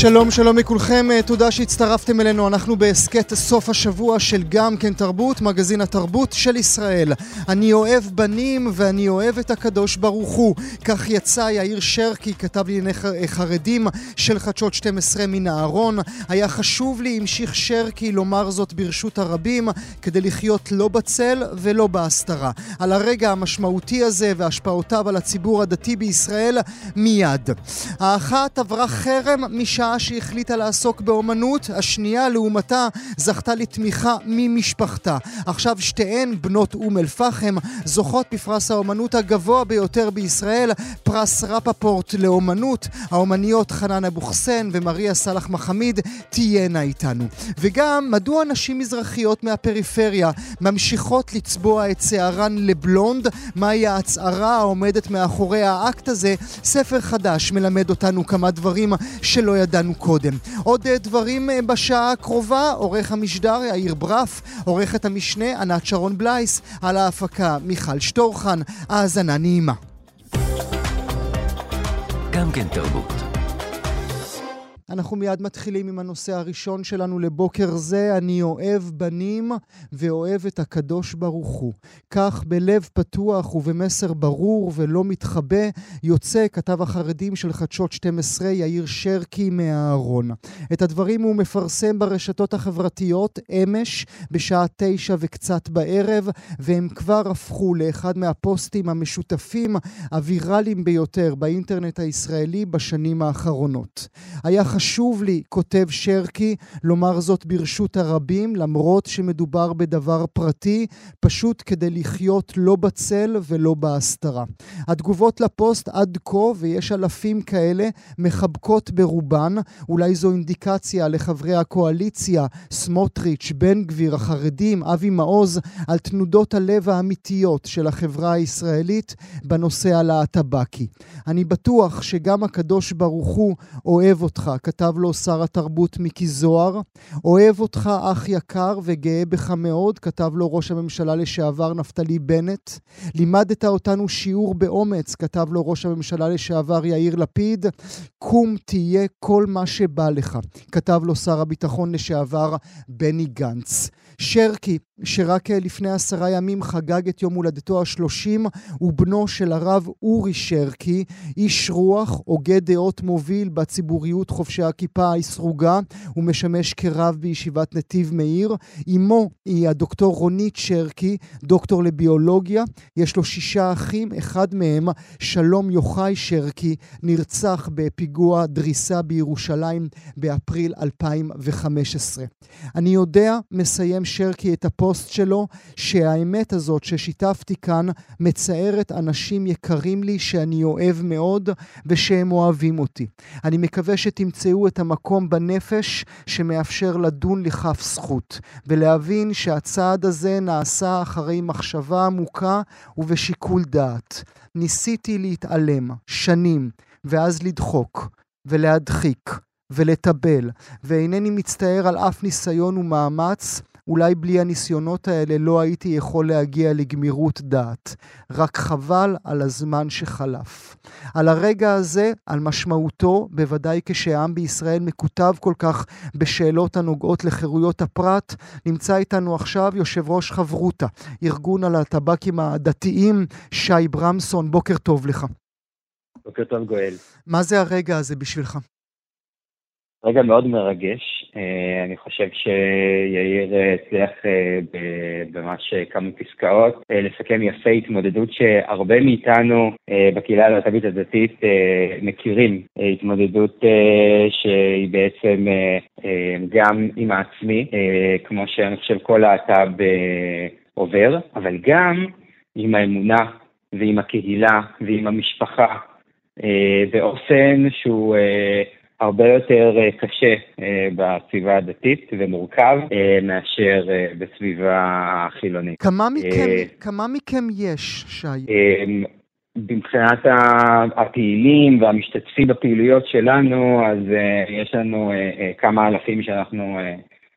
שלום שלום לכולכם, אה, תודה שהצטרפתם אלינו, אנחנו בהסכת סוף השבוע של גם כן תרבות, מגזין התרבות של ישראל. אני אוהב בנים ואני אוהב את הקדוש ברוך הוא. כך יצא יאיר שרקי, כתב לענייני חרדים של חדשות 12 מן הארון. היה חשוב לי, המשיך שרקי, לומר זאת ברשות הרבים, כדי לחיות לא בצל ולא בהסתרה. על הרגע המשמעותי הזה והשפעותיו על הציבור הדתי בישראל, מיד. האחת עברה חרם משעה שעה שהחליטה לעסוק באומנות, השנייה לעומתה זכתה לתמיכה ממשפחתה. עכשיו שתיהן בנות אום אל-פחם זוכות בפרס האומנות הגבוה ביותר בישראל, פרס רפפורט לאומנות. האומניות חנן אבוחסן ומריה סאלח מחמיד תהיינה איתנו. וגם מדוע נשים מזרחיות מהפריפריה ממשיכות לצבוע את שערן לבלונד, מהי ההצהרה העומדת מאחורי האקט הזה, ספר חדש מלמד אותנו כמה דברים שלא ידענו. ידענו קודם. עוד אה, דברים אה, בשעה הקרובה, עורך המשדר יאיר ברף, עורכת המשנה ענת שרון בלייס, על ההפקה מיכל שטורחן, האזנה נעימה. גם כן תרבות. אנחנו מיד מתחילים עם הנושא הראשון שלנו לבוקר זה, אני אוהב בנים ואוהב את הקדוש ברוך הוא. כך בלב פתוח ובמסר ברור ולא מתחבא, יוצא כתב החרדים של חדשות 12 יאיר שרקי מהארון. את הדברים הוא מפרסם ברשתות החברתיות אמש בשעה תשע וקצת בערב, והם כבר הפכו לאחד מהפוסטים המשותפים, הוויראליים ביותר באינטרנט הישראלי בשנים האחרונות. היה חשוב לי, כותב שרקי, לומר זאת ברשות הרבים, למרות שמדובר בדבר פרטי, פשוט כדי לחיות לא בצל ולא בהסתרה. התגובות לפוסט עד כה, ויש אלפים כאלה, מחבקות ברובן. אולי זו אינדיקציה לחברי הקואליציה, סמוטריץ', בן גביר, החרדים, אבי מעוז, על תנודות הלב האמיתיות של החברה הישראלית בנושא הלהטבקי. אני בטוח שגם הקדוש ברוך הוא אוהב אותך, כתב לו שר התרבות מיקי זוהר. אוהב אותך אח יקר וגאה בך מאוד, כתב לו ראש הממשלה לשעבר נפתלי בנט. לימדת אותנו שיעור באומץ, כתב לו ראש הממשלה לשעבר יאיר לפיד. קום תהיה כל מה שבא לך, כתב לו שר הביטחון לשעבר בני גנץ. שרקי, שרק לפני עשרה ימים חגג את יום הולדתו השלושים, הוא בנו של הרב אורי שרקי, איש רוח, הוגה דעות מוביל בציבוריות חובשי הכיפה הסרוגה, הוא משמש כרב בישיבת נתיב מאיר. אמו היא הדוקטור רונית שרקי, דוקטור לביולוגיה. יש לו שישה אחים, אחד מהם, שלום יוחאי שרקי, נרצח בפיגוע דריסה בירושלים באפריל 2015. אני יודע, מסיים שרקי את הפוסט שלו, שהאמת הזאת ששיתפתי כאן מצערת אנשים יקרים לי שאני אוהב מאוד ושהם אוהבים אותי. אני מקווה שתמצאו את המקום בנפש שמאפשר לדון לכף זכות, ולהבין שהצעד הזה נעשה אחרי מחשבה עמוקה ובשיקול דעת. ניסיתי להתעלם שנים, ואז לדחוק, ולהדחיק, ולטבל, ואינני מצטער על אף ניסיון ומאמץ, אולי בלי הניסיונות האלה לא הייתי יכול להגיע לגמירות דעת. רק חבל על הזמן שחלף. על הרגע הזה, על משמעותו, בוודאי כשהעם בישראל מקוטב כל כך בשאלות הנוגעות לחירויות הפרט, נמצא איתנו עכשיו יושב ראש חברותה, ארגון על הטבקים הדתיים, שי ברמסון, בוקר טוב לך. בוקר טוב גואל. מה זה הרגע הזה בשבילך? רגע מאוד מרגש. אה, אני חושב שיאיר אה, הצליח אה, ממש כמה פסקאות לסכם יפה התמודדות שהרבה מאיתנו בקהילה הלהט"בית הדתית מכירים. התמודדות שהיא בעצם גם עם העצמי, כמו שאני חושב כל להט"ב עובר, אבל גם עם האמונה ועם הקהילה ועם המשפחה באופן שהוא הרבה יותר אה, קשה אה, בסביבה הדתית ומורכב אה, מאשר בסביבה החילונית. כמה מכם, כמה מכם יש, שי? מבחינת הפעילים והמשתתפים בפעילויות שלנו, אז יש לנו כמה אלפים שאנחנו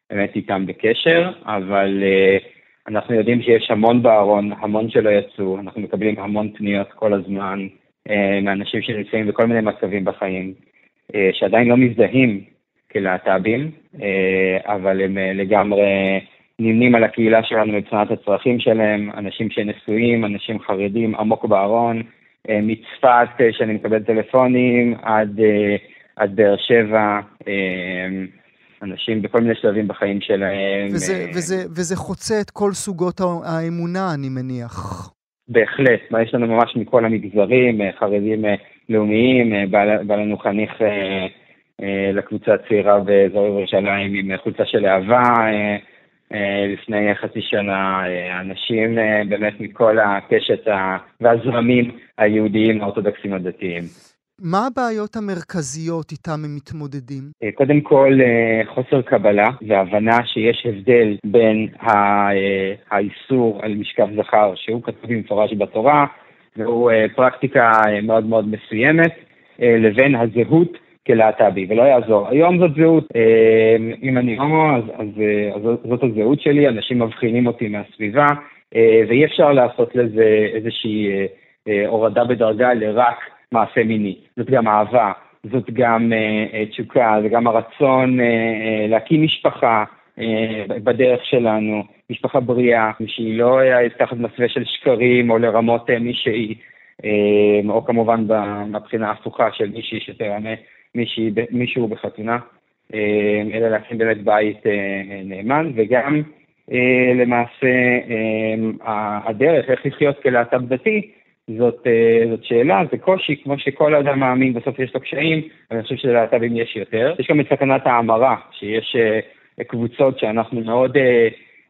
באמת איתם בקשר, אבל אנחנו יודעים שיש המון בארון, המון שלא יצאו, אנחנו מקבלים המון פניות כל הזמן מאנשים שנמצאים בכל מיני מצבים בחיים, שעדיין לא מזדהים כלהט"בים, אבל הם לגמרי נמנים על הקהילה שלנו מבחינת הצרכים שלהם, אנשים שנשואים, אנשים חרדים עמוק בארון, אה, מצפת אה, שאני מקבל טלפונים עד, אה, עד באר שבע, אנשים בכל מיני שלבים בחיים שלהם. וזה, וזה, וזה חוצה את כל סוגות האמונה, אני מניח. בהחלט, יש לנו ממש מכל המגזרים, חרדים לאומיים, בא לנו חניך לקבוצה הצעירה באזור ירושלים עם חולצה של אהבה, אה, לפני חצי שנה, אה, אנשים אה, באמת מכל הקשת והזרמים היהודיים האורתודוקסים הדתיים. מה הבעיות המרכזיות איתן הם מתמודדים? קודם כל, חוסר קבלה והבנה שיש הבדל בין האיסור על משכב זכר, שהוא כתוב במפורש בתורה, והוא פרקטיקה מאוד מאוד מסוימת, לבין הזהות כלהט"בי, ולא יעזור. היום זאת זהות, אה, אם אני הומו, אז, אז, אה, אז זאת הזהות שלי, אנשים מבחינים אותי מהסביבה, אה, ואי אפשר לעשות לזה איזושהי הורדה בדרגה לרק מעשה מיני. זאת גם אהבה, זאת גם תשוקה, זה גם הרצון להקים משפחה בדרך שלנו, משפחה בריאה, שהיא לא תחת מסווה של שקרים או לרמות מישהי. או כמובן מהבחינה ההפוכה של מישהי שתרמה מישהי, מישהו בחתונה, אה, אלא להקים באמת בית אה, נאמן, וגם אה, למעשה הדרך איך לחיות כלהט"ב דתי, זאת, זאת שאלה, זה קושי, כמו שכל אדם מאמין, בסוף יש לו קשיים, אני חושב שללהט"בים יש יותר. יש גם את סכנת ההמרה, שיש קבוצות שאנחנו מאוד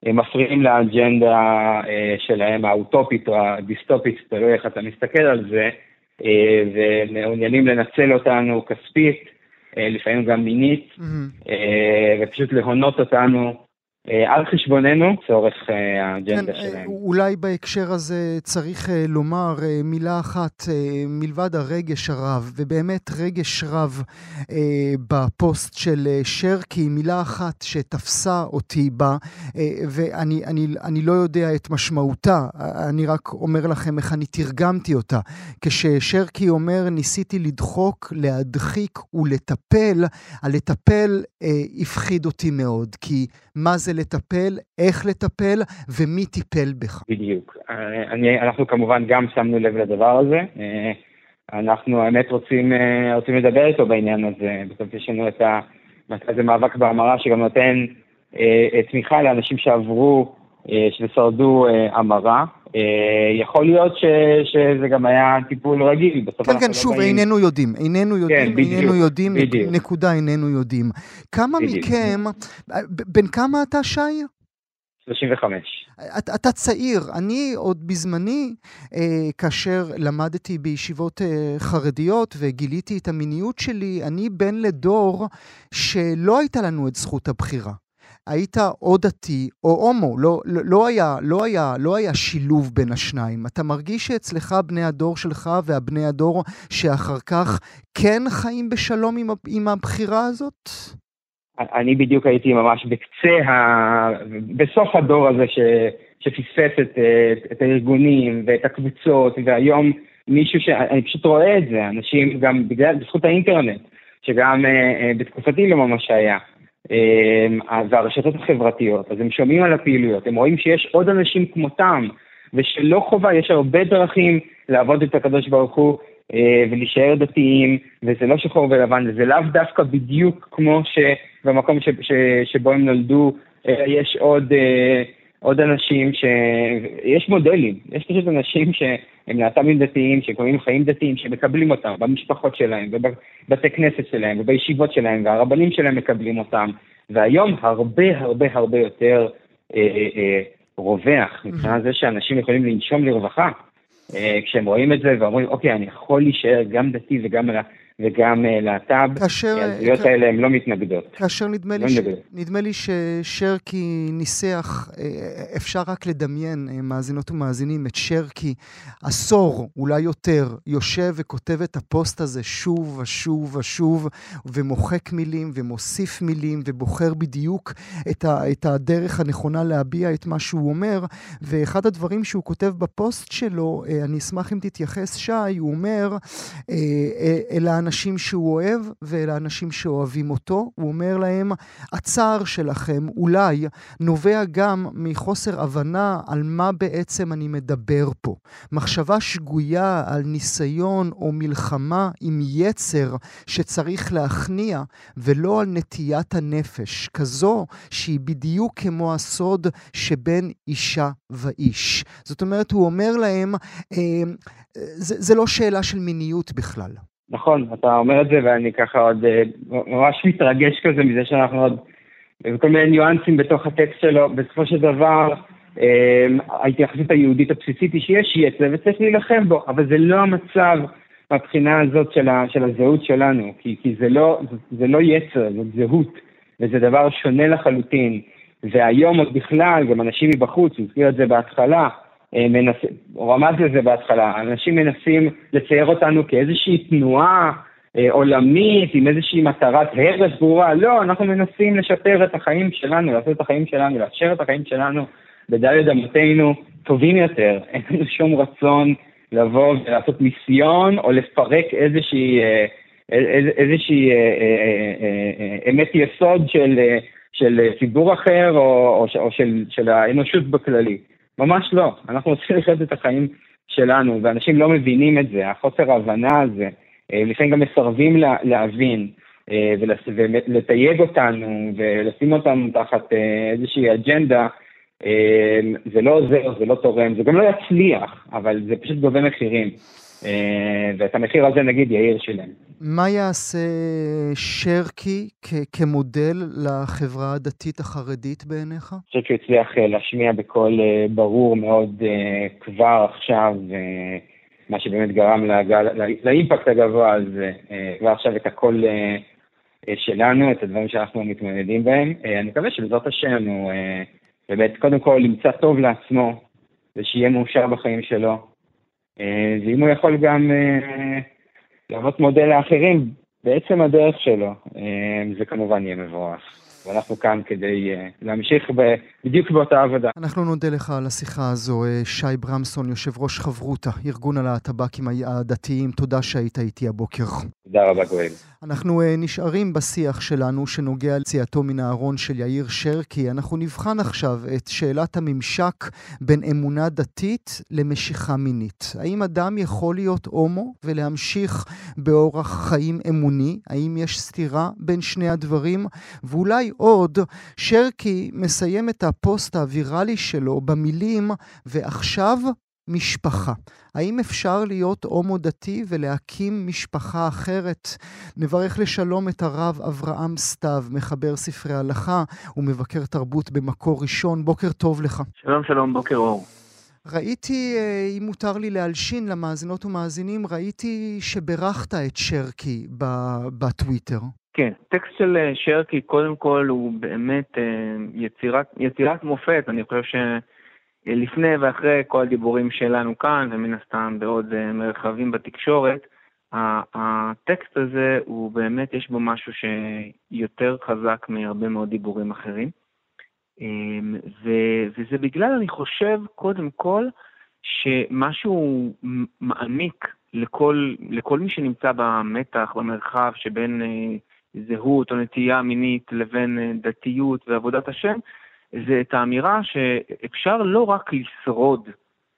מפריעים לאג'נדה שלהם, האוטופית או הדיסטופית, תלוי איך אתה מסתכל על זה, אה, ומעוניינים לנצל אותנו כספית, אה, לפעמים גם מינית, mm-hmm. ופשוט להונות אותנו אה, על חשבוננו, צורך אה, האג'נדה כן, שלהם. אולי בהקשר הזה צריך לומר מילה אחת, מלבד הרגש הרב, ובאמת רגש רב בפוסט של שרקי, מילה אחת שתפסה אותי בה, ואני אני, אני לא יודע את משמעותה, אני רק אומר לכם איך אני תרגמתי אותה. כששרקי אומר, ניסיתי לדחוק, להדחיק ולטפל, הלטפל הפחיד אותי מאוד, כי מה זה לטפל, איך לטפל ומי טיפל בך. בדיוק. אני, אנחנו כמובן גם שמנו לב לדבר הזה. אה, אנחנו האמת רוצים, אה, רוצים לדבר איתו בעניין הזה. בסוף יש לנו את המאבק בהמרה שגם נותן אה, תמיכה לאנשים שעברו, ששרדו המרה. יכול להיות ש, שזה גם היה טיפול רגיל. כן, כן, לא שוב, באים... איננו יודעים, איננו יודעים, כן, בדיוק, איננו יודעים, בדיוק. נקודה, איננו יודעים. כמה בדיוק. מכם, בן כמה אתה, שי? 35. אתה, אתה צעיר, אני עוד בזמני, אה, כאשר למדתי בישיבות אה, חרדיות וגיליתי את המיניות שלי, אני בן לדור שלא הייתה לנו את זכות הבחירה. היית או דתי או הומו, לא, לא, לא, היה, לא, היה, לא היה שילוב בין השניים. אתה מרגיש שאצלך בני הדור שלך והבני הדור שאחר כך כן חיים בשלום עם, עם הבחירה הזאת? אני בדיוק הייתי ממש בקצה, ה... בסוף הדור הזה ש... שפספס את, את, הארגונים ואת הקבוצות, והיום מישהו ש... אני פשוט רואה את זה, אנשים גם בגלל, בזכות האינטרנט, שגם uh, בתקופתי לא ממש היה. אה, והרשתות החברתיות, אז הם שומעים על הפעילויות, הם רואים שיש עוד אנשים כמותם, ושלא חובה, יש הרבה דרכים לעבוד את הקדוש ברוך הוא אה, ולהישאר דתיים, וזה לא שחור ולבן, וזה לאו דווקא בדיוק כמו שבמקום ש, ש, שבו הם נולדו, אה, יש עוד, עוד אנשים ש... יש מודלים, יש פשוט אנשים ש... הם להט"בים דתיים שקוראים חיים דתיים, שמקבלים אותם במשפחות שלהם, ובבתי כנסת שלהם, ובישיבות שלהם, והרבנים שלהם מקבלים אותם. והיום הרבה הרבה הרבה יותר אה, אה, אה, רווח, מבחינת זה שאנשים יכולים לנשום לרווחה. אה, כשהם רואים את זה ואומרים, אוקיי, אני יכול להישאר גם דתי וגם וגם להט"ב. כאשר... הזהויות כ... האלה הן לא מתנגדות. כאשר נדמה לי, לא ש... נדמה לי ששרקי ניסח, אפשר רק לדמיין, מאזינות ומאזינים, את שרקי עשור, אולי יותר, יושב וכותב את הפוסט הזה שוב ושוב ושוב, ומוחק מילים ומוסיף מילים, ובוחר בדיוק את, ה... את הדרך הנכונה להביע את מה שהוא אומר. ואחד הדברים שהוא כותב בפוסט שלו, אני אשמח אם תתייחס, שי, הוא אומר, אל האנשים שהוא אוהב ואל האנשים שאוהבים אותו. הוא אומר להם, הצער שלכם אולי נובע גם מחוסר הבנה על מה בעצם אני מדבר פה. מחשבה שגויה על ניסיון או מלחמה עם יצר שצריך להכניע, ולא על נטיית הנפש, כזו שהיא בדיוק כמו הסוד שבין אישה ואיש. זאת אומרת, הוא אומר להם, אה, זה, זה לא שאלה של מיניות בכלל. נכון, אתה אומר את זה ואני ככה עוד אה, ממש מתרגש כזה מזה שאנחנו עוד, וכל מיני ניואנסים בתוך הטקסט שלו, בסופו של דבר, אה, ההתייחסות היהודית הבסיסית היא שיש יצא וצריך להילחם בו, אבל זה לא המצב מהבחינה הזאת של, ה, של הזהות שלנו, כי, כי זה, לא, זה לא יצר, זאת זהות, וזה דבר שונה לחלוטין. והיום עוד בכלל, גם אנשים מבחוץ, הוא הזכיר את זה בהתחלה, אה, מנס... הוא רמז לזה בהתחלה, אנשים מנסים לצייר אותנו כאיזושהי תנועה אה, עולמית עם איזושהי מטרת הרס ברורה, לא, אנחנו מנסים לשפר את החיים שלנו, לעשות את החיים שלנו, לאפשר את החיים שלנו. בדלת אמותינו טובים יותר, אין לנו שום רצון לבוא ולעשות מיסיון או לפרק איזושהי, אה, איזושהי אמת יסוד של, של ציבור אחר או, או, של, של האנושות בכללי. ממש לא. אנחנו רוצים לחיות את החיים שלנו, ואנשים לא מבינים את זה, החוסר ההבנה הזה. אה, לפעמים גם מסרבים לה, להבין אה, ולתייג אותנו ולשים אותנו תחת אה, איזושהי אג'נדה. זה לא עוזר, זה לא תורם, זה גם לא יצליח, אבל זה פשוט גובה מחירים. אה, ואת המחיר הזה נגיד יאיר שילם. מה יעשה שרקי כמודל לחברה הדתית החרדית בעיניך? אני חושב שהוא הצליח אה, להשמיע בקול אה, ברור מאוד כבר עכשיו, מה שבאמת גרם לגל, לאימפקט הגבוה הזה, כבר עכשיו את הקול שלנו, את הדברים שאנחנו מתמודדים בהם. אני מקווה שבעזרת השם הוא באמת קודם כל ימצא טוב לעצמו ושיהיה מאושר בחיים שלו. אה, ואם הוא יכול גם אה, להוות מודל לאחרים בעצם הדרך שלו, אה, זה כמובן יהיה מבורך. ואנחנו כאן כדי להמשיך בדיוק באותה עבודה. אנחנו נודה לך על השיחה הזו, שי ברמסון, יושב ראש חברותה, ארגון הלהטב"קים הדתיים. תודה שהיית איתי הבוקר. תודה רבה, גואל. אנחנו uh, נשארים בשיח שלנו שנוגע ליציאתו מן הארון של יאיר שרקי. אנחנו נבחן עכשיו את שאלת הממשק בין אמונה דתית למשיכה מינית. האם אדם יכול להיות הומו ולהמשיך באורח חיים אמוני? האם יש סתירה בין שני הדברים? ואולי עוד, שרקי מסיים את הפוסט הוויראלי שלו במילים ועכשיו משפחה. האם אפשר להיות הומו דתי ולהקים משפחה אחרת? נברך לשלום את הרב אברהם סתיו, מחבר ספרי הלכה ומבקר תרבות במקור ראשון. בוקר טוב לך. שלום, שלום, בוקר אור. ראיתי, אה, אם מותר לי להלשין למאזינות ומאזינים, ראיתי שברכת את שרקי בטוויטר. כן, טקסט של אה, שרקי, קודם כל, הוא באמת אה, יצירת, יצירת מופת. אני חושב ש... לפני ואחרי כל הדיבורים שלנו כאן, ומן הסתם בעוד אה, מרחבים בתקשורת, הטקסט הזה הוא באמת, יש בו משהו שיותר חזק מהרבה מאוד דיבורים אחרים. אמ, וזה בגלל, אני חושב, קודם כל, שמשהו מעמיק לכל, לכל מי שנמצא במתח, במרחב שבין אה, זהות או נטייה מינית לבין אה, דתיות ועבודת השם, זה את האמירה שאפשר לא רק לשרוד,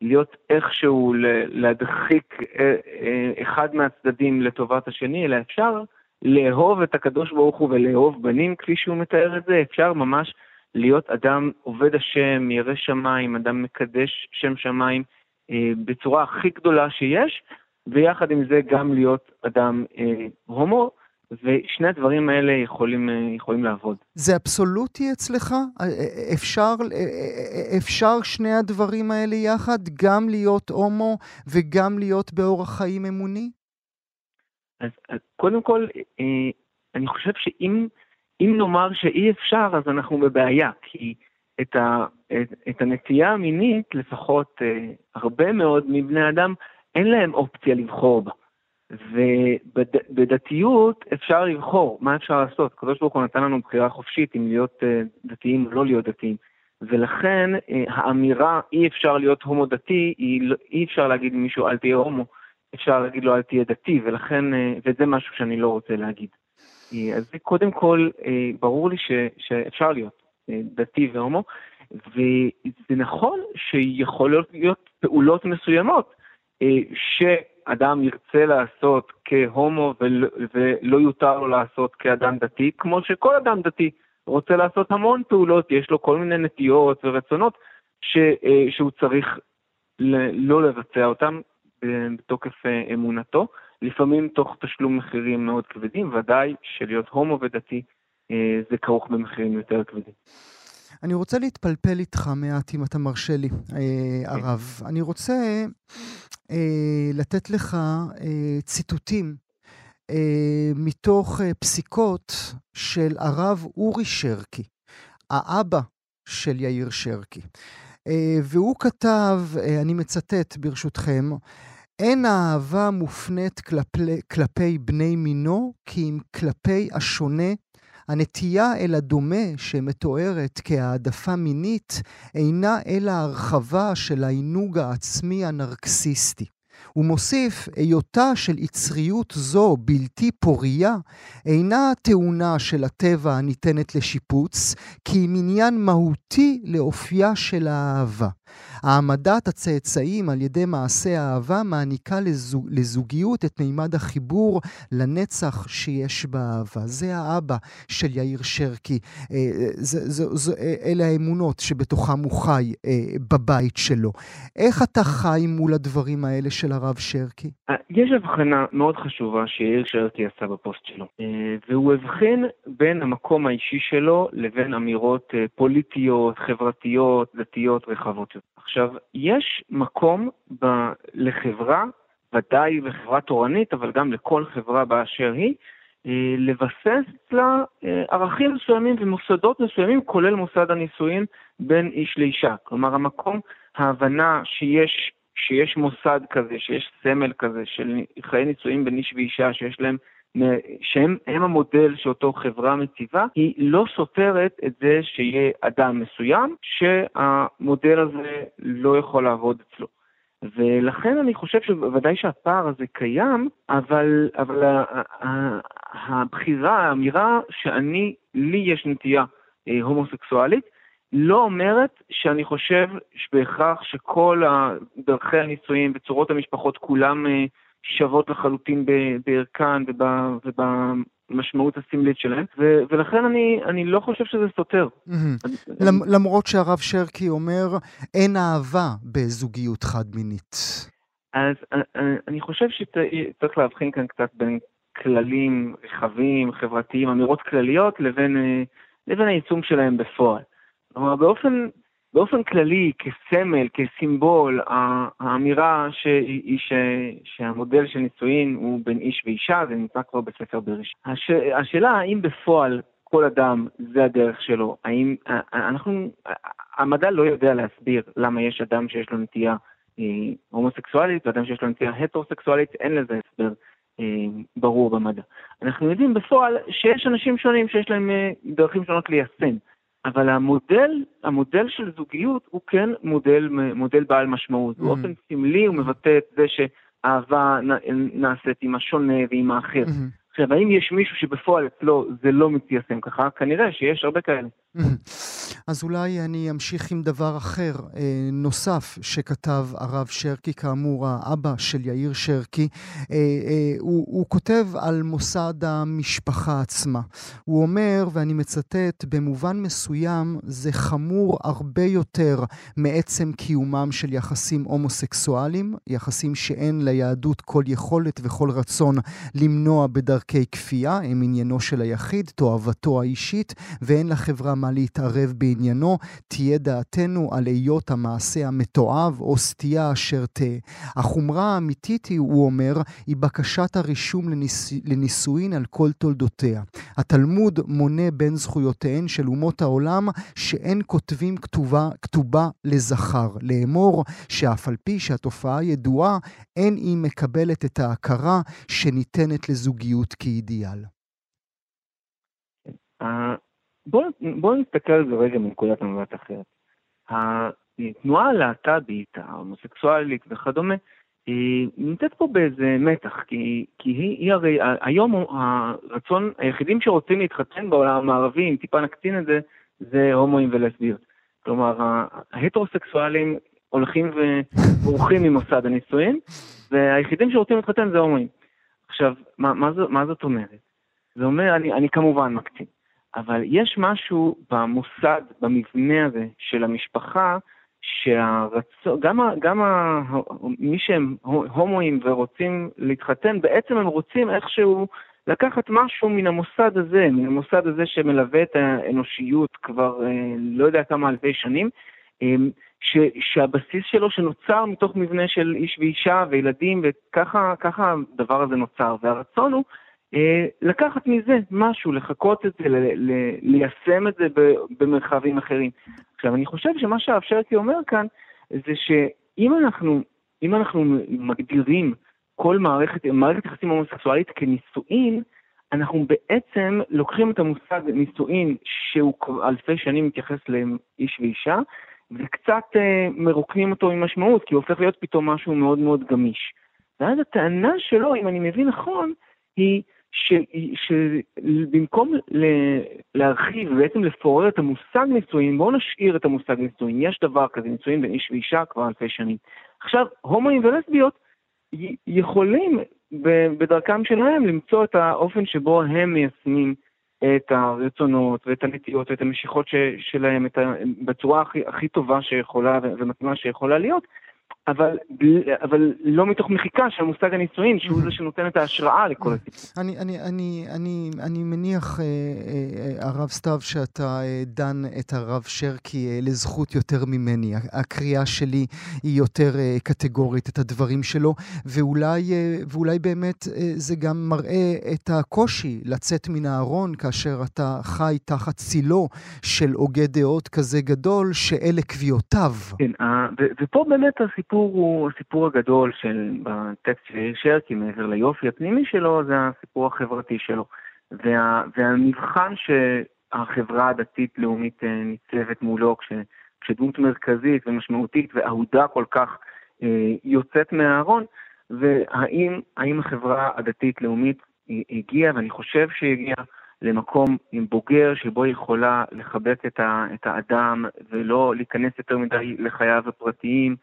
להיות איכשהו להדחיק אה, אה, אחד מהצדדים לטובת השני, אלא אפשר לאהוב את הקדוש ברוך הוא ולאהוב בנים, כפי שהוא מתאר את זה, אפשר ממש להיות אדם עובד השם, ירא שמיים, אדם מקדש שם שמיים אה, בצורה הכי גדולה שיש, ויחד עם זה גם להיות אדם הומו. ושני הדברים האלה יכולים, אה, יכולים לעבוד. זה אבסולוטי אצלך? אה, אה, אפשר, אפשר שני הדברים האלה יחד? גם להיות הומו וגם להיות באורח חיים אמוני? אז, אז קודם כל, אני חושב שאם נאמר שאי אפשר, אז אנחנו בבעיה, כי את, ה, את, את הנטייה המינית, לפחות הרבה מאוד מבני אדם, אין להם אופציה לבחור בה. ובדתיות אפשר לבחור, מה אפשר לעשות? הקדוש ברוך הוא נתן לנו בחירה חופשית אם להיות אה, דתיים או לא להיות דתיים. ולכן אה, האמירה אי אפשר להיות הומו דתי, לא, אי אפשר להגיד למישהו אל תהיה הומו, אפשר להגיד לו אל תהיה דתי, ולכן, אה, וזה משהו שאני לא רוצה להגיד. אז זה קודם כל, ברור לי ש, שאפשר להיות דתי והומו, וזה נכון שיכולות להיות פעולות מסוימות ש... אדם ירצה לעשות כהומו ולא, ולא יותר לו לעשות כאדם דתי, כמו שכל אדם דתי רוצה לעשות המון פעולות, יש לו כל מיני נטיות ורצונות ש, אה, שהוא צריך לא לבצע אותם בתוקף אה, אמונתו, לפעמים תוך תשלום מחירים מאוד כבדים, ודאי שלהיות הומו ודתי אה, זה כרוך במחירים יותר כבדים. אני רוצה להתפלפל איתך מעט, אם אתה מרשה לי, אה, כן. הרב. אני רוצה אה, לתת לך אה, ציטוטים מתוך פסיקות של הרב אורי שרקי, האבא של יאיר שרקי. והוא כתב, אני מצטט ברשותכם, אין האהבה מופנית כלפי, כלפי בני מינו, כי אם כלפי השונה הנטייה אל הדומה שמתוארת כהעדפה מינית אינה אלא הרחבה של העינוג העצמי הנרקסיסטי. הוא מוסיף, היותה של יצריות זו בלתי פורייה, אינה טעונה של הטבע הניתנת לשיפוץ, כי היא מניין מהותי לאופייה של האהבה. העמדת הצאצאים על ידי מעשה האהבה מעניקה לזוג, לזוגיות את מימד החיבור לנצח שיש באהבה. זה האבא של יאיר שרקי. אה, זה, זה, זה, אלה האמונות שבתוכם הוא חי אה, בבית שלו. איך אתה חי מול הדברים האלה של הרב שרקי? אה, יש הבחנה מאוד חשובה שיאיר שרקי עשה בפוסט שלו, והוא הבחין בין המקום האישי שלו לבין אמירות פוליטיות, חברתיות, דתיות רחבות. עכשיו, יש מקום ב- לחברה, ודאי לחברה תורנית, אבל גם לכל חברה באשר היא, אה, לבסס לה אה, ערכים מסוימים ומוסדות מסוימים, כולל מוסד הנישואין בין איש לאישה. כלומר, המקום, ההבנה שיש, שיש מוסד כזה, שיש סמל כזה של חיי נישואין בין איש ואישה, שיש להם שהם המודל שאותו חברה מציבה, היא לא סותרת את זה שיהיה אדם מסוים שהמודל הזה לא יכול לעבוד אצלו. ולכן אני חושב שוודאי שהפער הזה קיים, אבל, אבל הבחירה, האמירה שאני, לי יש נטייה אה, הומוסקסואלית, לא אומרת שאני חושב בהכרח שכל דרכי הנישואים וצורות המשפחות כולם אה, שוות לחלוטין בערכן ובמשמעות הסמלית שלהן, ולכן אני, אני לא חושב שזה סותר. למרות שהרב שרקי אומר, אין אהבה בזוגיות חד-מינית. אז אה, אה, אני חושב שצריך להבחין כאן קצת בין כללים רחבים, חברתיים, אמירות כלליות, לבין, לבין היישום שלהם בפועל. כלומר, באופן באופן כללי, כסמל, כסימבול, האמירה היא ש, שהמודל של נישואין הוא בין איש ואישה, זה נמצא כבר בספר בראשית. הש, השאלה האם בפועל כל אדם זה הדרך שלו, האם אנחנו, המדע לא יודע להסביר למה יש אדם שיש לו נטייה אה, הומוסקסואלית ואדם שיש לו נטייה הטרוסקסואלית, אין לזה הסבר. אה, ברור במדע. אנחנו יודעים בפועל שיש אנשים שונים שיש להם אה, דרכים שונות ליישם. אבל המודל, המודל של זוגיות הוא כן מודל, מודל בעל משמעות. Mm-hmm. באופן סמלי הוא מבטא את זה שאהבה נעשית עם השונה ועם האחר. Mm-hmm. עכשיו, האם יש מישהו שבפועל אצלו זה לא מתיישם ככה? כנראה שיש הרבה כאלה. אז אולי אני אמשיך עם דבר אחר, אה, נוסף, שכתב הרב שרקי, כאמור, האבא של יאיר שרקי. אה, אה, הוא, הוא כותב על מוסד המשפחה עצמה. הוא אומר, ואני מצטט, במובן מסוים זה חמור הרבה יותר מעצם קיומם של יחסים הומוסקסואליים, יחסים שאין ליהדות כל יכולת וכל רצון למנוע בדרכי כפייה, הם עניינו של היחיד, תועבתו האישית, ואין לחברה מה להתערב בעניינו, תהיה דעתנו על היות המעשה המתועב או סטייה אשר תהא. החומרה האמיתית היא, הוא אומר, היא בקשת הרישום לניס... לנישואין על כל תולדותיה. התלמוד מונה בין זכויותיהן של אומות העולם שאין כותבים כתובה, כתובה לזכר. לאמור שאף על פי שהתופעה ידועה, אין היא מקבלת את ההכרה שניתנת לזוגיות כאידיאל. בואו בוא נסתכל על זה רגע מנקודת המבט אחרת. התנועה הלהט"בית, ההומוסקסואלית וכדומה, היא נמצאת פה באיזה מתח, כי, כי היא, היא הרי, היום הרצון, היחידים שרוצים להתחתן בעולם המערבי, אם טיפה נקטין את זה, זה הומואים ולסביות. כלומר, ההטרוסקסואלים הולכים ובורחים ממוסד הנישואין, והיחידים שרוצים להתחתן זה הומואים. עכשיו, מה, מה, זו, מה זאת אומרת? זה אומר, אני, אני כמובן מקצין, אבל יש משהו במוסד, במבנה הזה של המשפחה, שהרצון, גם, גם ה, מי שהם הומואים ורוצים להתחתן, בעצם הם רוצים איכשהו לקחת משהו מן המוסד הזה, מן המוסד הזה שמלווה את האנושיות כבר אה, לא יודע כמה אלפי שנים, אה, ש, שהבסיס שלו שנוצר מתוך מבנה של איש ואישה וילדים, וככה הדבר הזה נוצר. והרצון הוא לקחת מזה משהו, לחקות את זה, ליישם את זה במרחבים אחרים. עכשיו, אני חושב שמה שהרב שרקי אומר כאן, זה שאם אנחנו, אנחנו מגדירים כל מערכת, מערכת יחסים הומוסקסואלית כנישואין, אנחנו בעצם לוקחים את המושג נישואין, שהוא אלפי שנים מתייחס לאיש ואישה, וקצת אה, מרוקנים אותו ממשמעות, כי הוא הופך להיות פתאום משהו מאוד מאוד גמיש. ואז הטענה שלו, אם אני מבין נכון, היא שבמקום להרחיב ובעצם לפורר את המושג נישואין, בואו נשאיר את המושג נישואין. יש דבר כזה, נישואין בין איש ואישה כבר אלפי שנים. עכשיו, הומואים ולסביות יכולים בדרכם שלהם למצוא את האופן שבו הם מיישמים את הרצונות ואת הנטיות ואת המשיכות ש, שלהם את ה, בצורה הכי, הכי טובה שיכולה ומתאימה שיכולה להיות, אבל, אבל לא מתוך מחיקה של מושג הנישואין, שהוא זה שנותן את ההשראה לכל הסיפור. אני, אני, אני, אני, אני מניח, אה, אה, הרב סתיו, שאתה אה, דן את הרב שרקי אה, לזכות יותר ממני. הקריאה שלי היא יותר אה, קטגורית, את הדברים שלו, ואולי, אה, ואולי באמת אה, זה גם מראה את הקושי לצאת מן הארון כאשר אתה חי תחת צילו של הוגה דעות כזה גדול, שאלה קביעותיו. כן, אה, ופה באמת הסיפור... הסיפור הוא, הסיפור הגדול של, בטקסט של יאיר שרקי, מעבר ליופי הפנימי שלו, זה הסיפור החברתי שלו. וה, והמבחן שהחברה הדתית-לאומית אה, ניצבת מולו, כש, כשדמות מרכזית ומשמעותית ואהודה כל כך אה, יוצאת מהארון, והאם החברה הדתית-לאומית הגיעה, ואני חושב שהיא הגיעה, למקום בוגר שבו היא יכולה לחבק את, ה, את האדם ולא להיכנס יותר מדי לחייו הפרטיים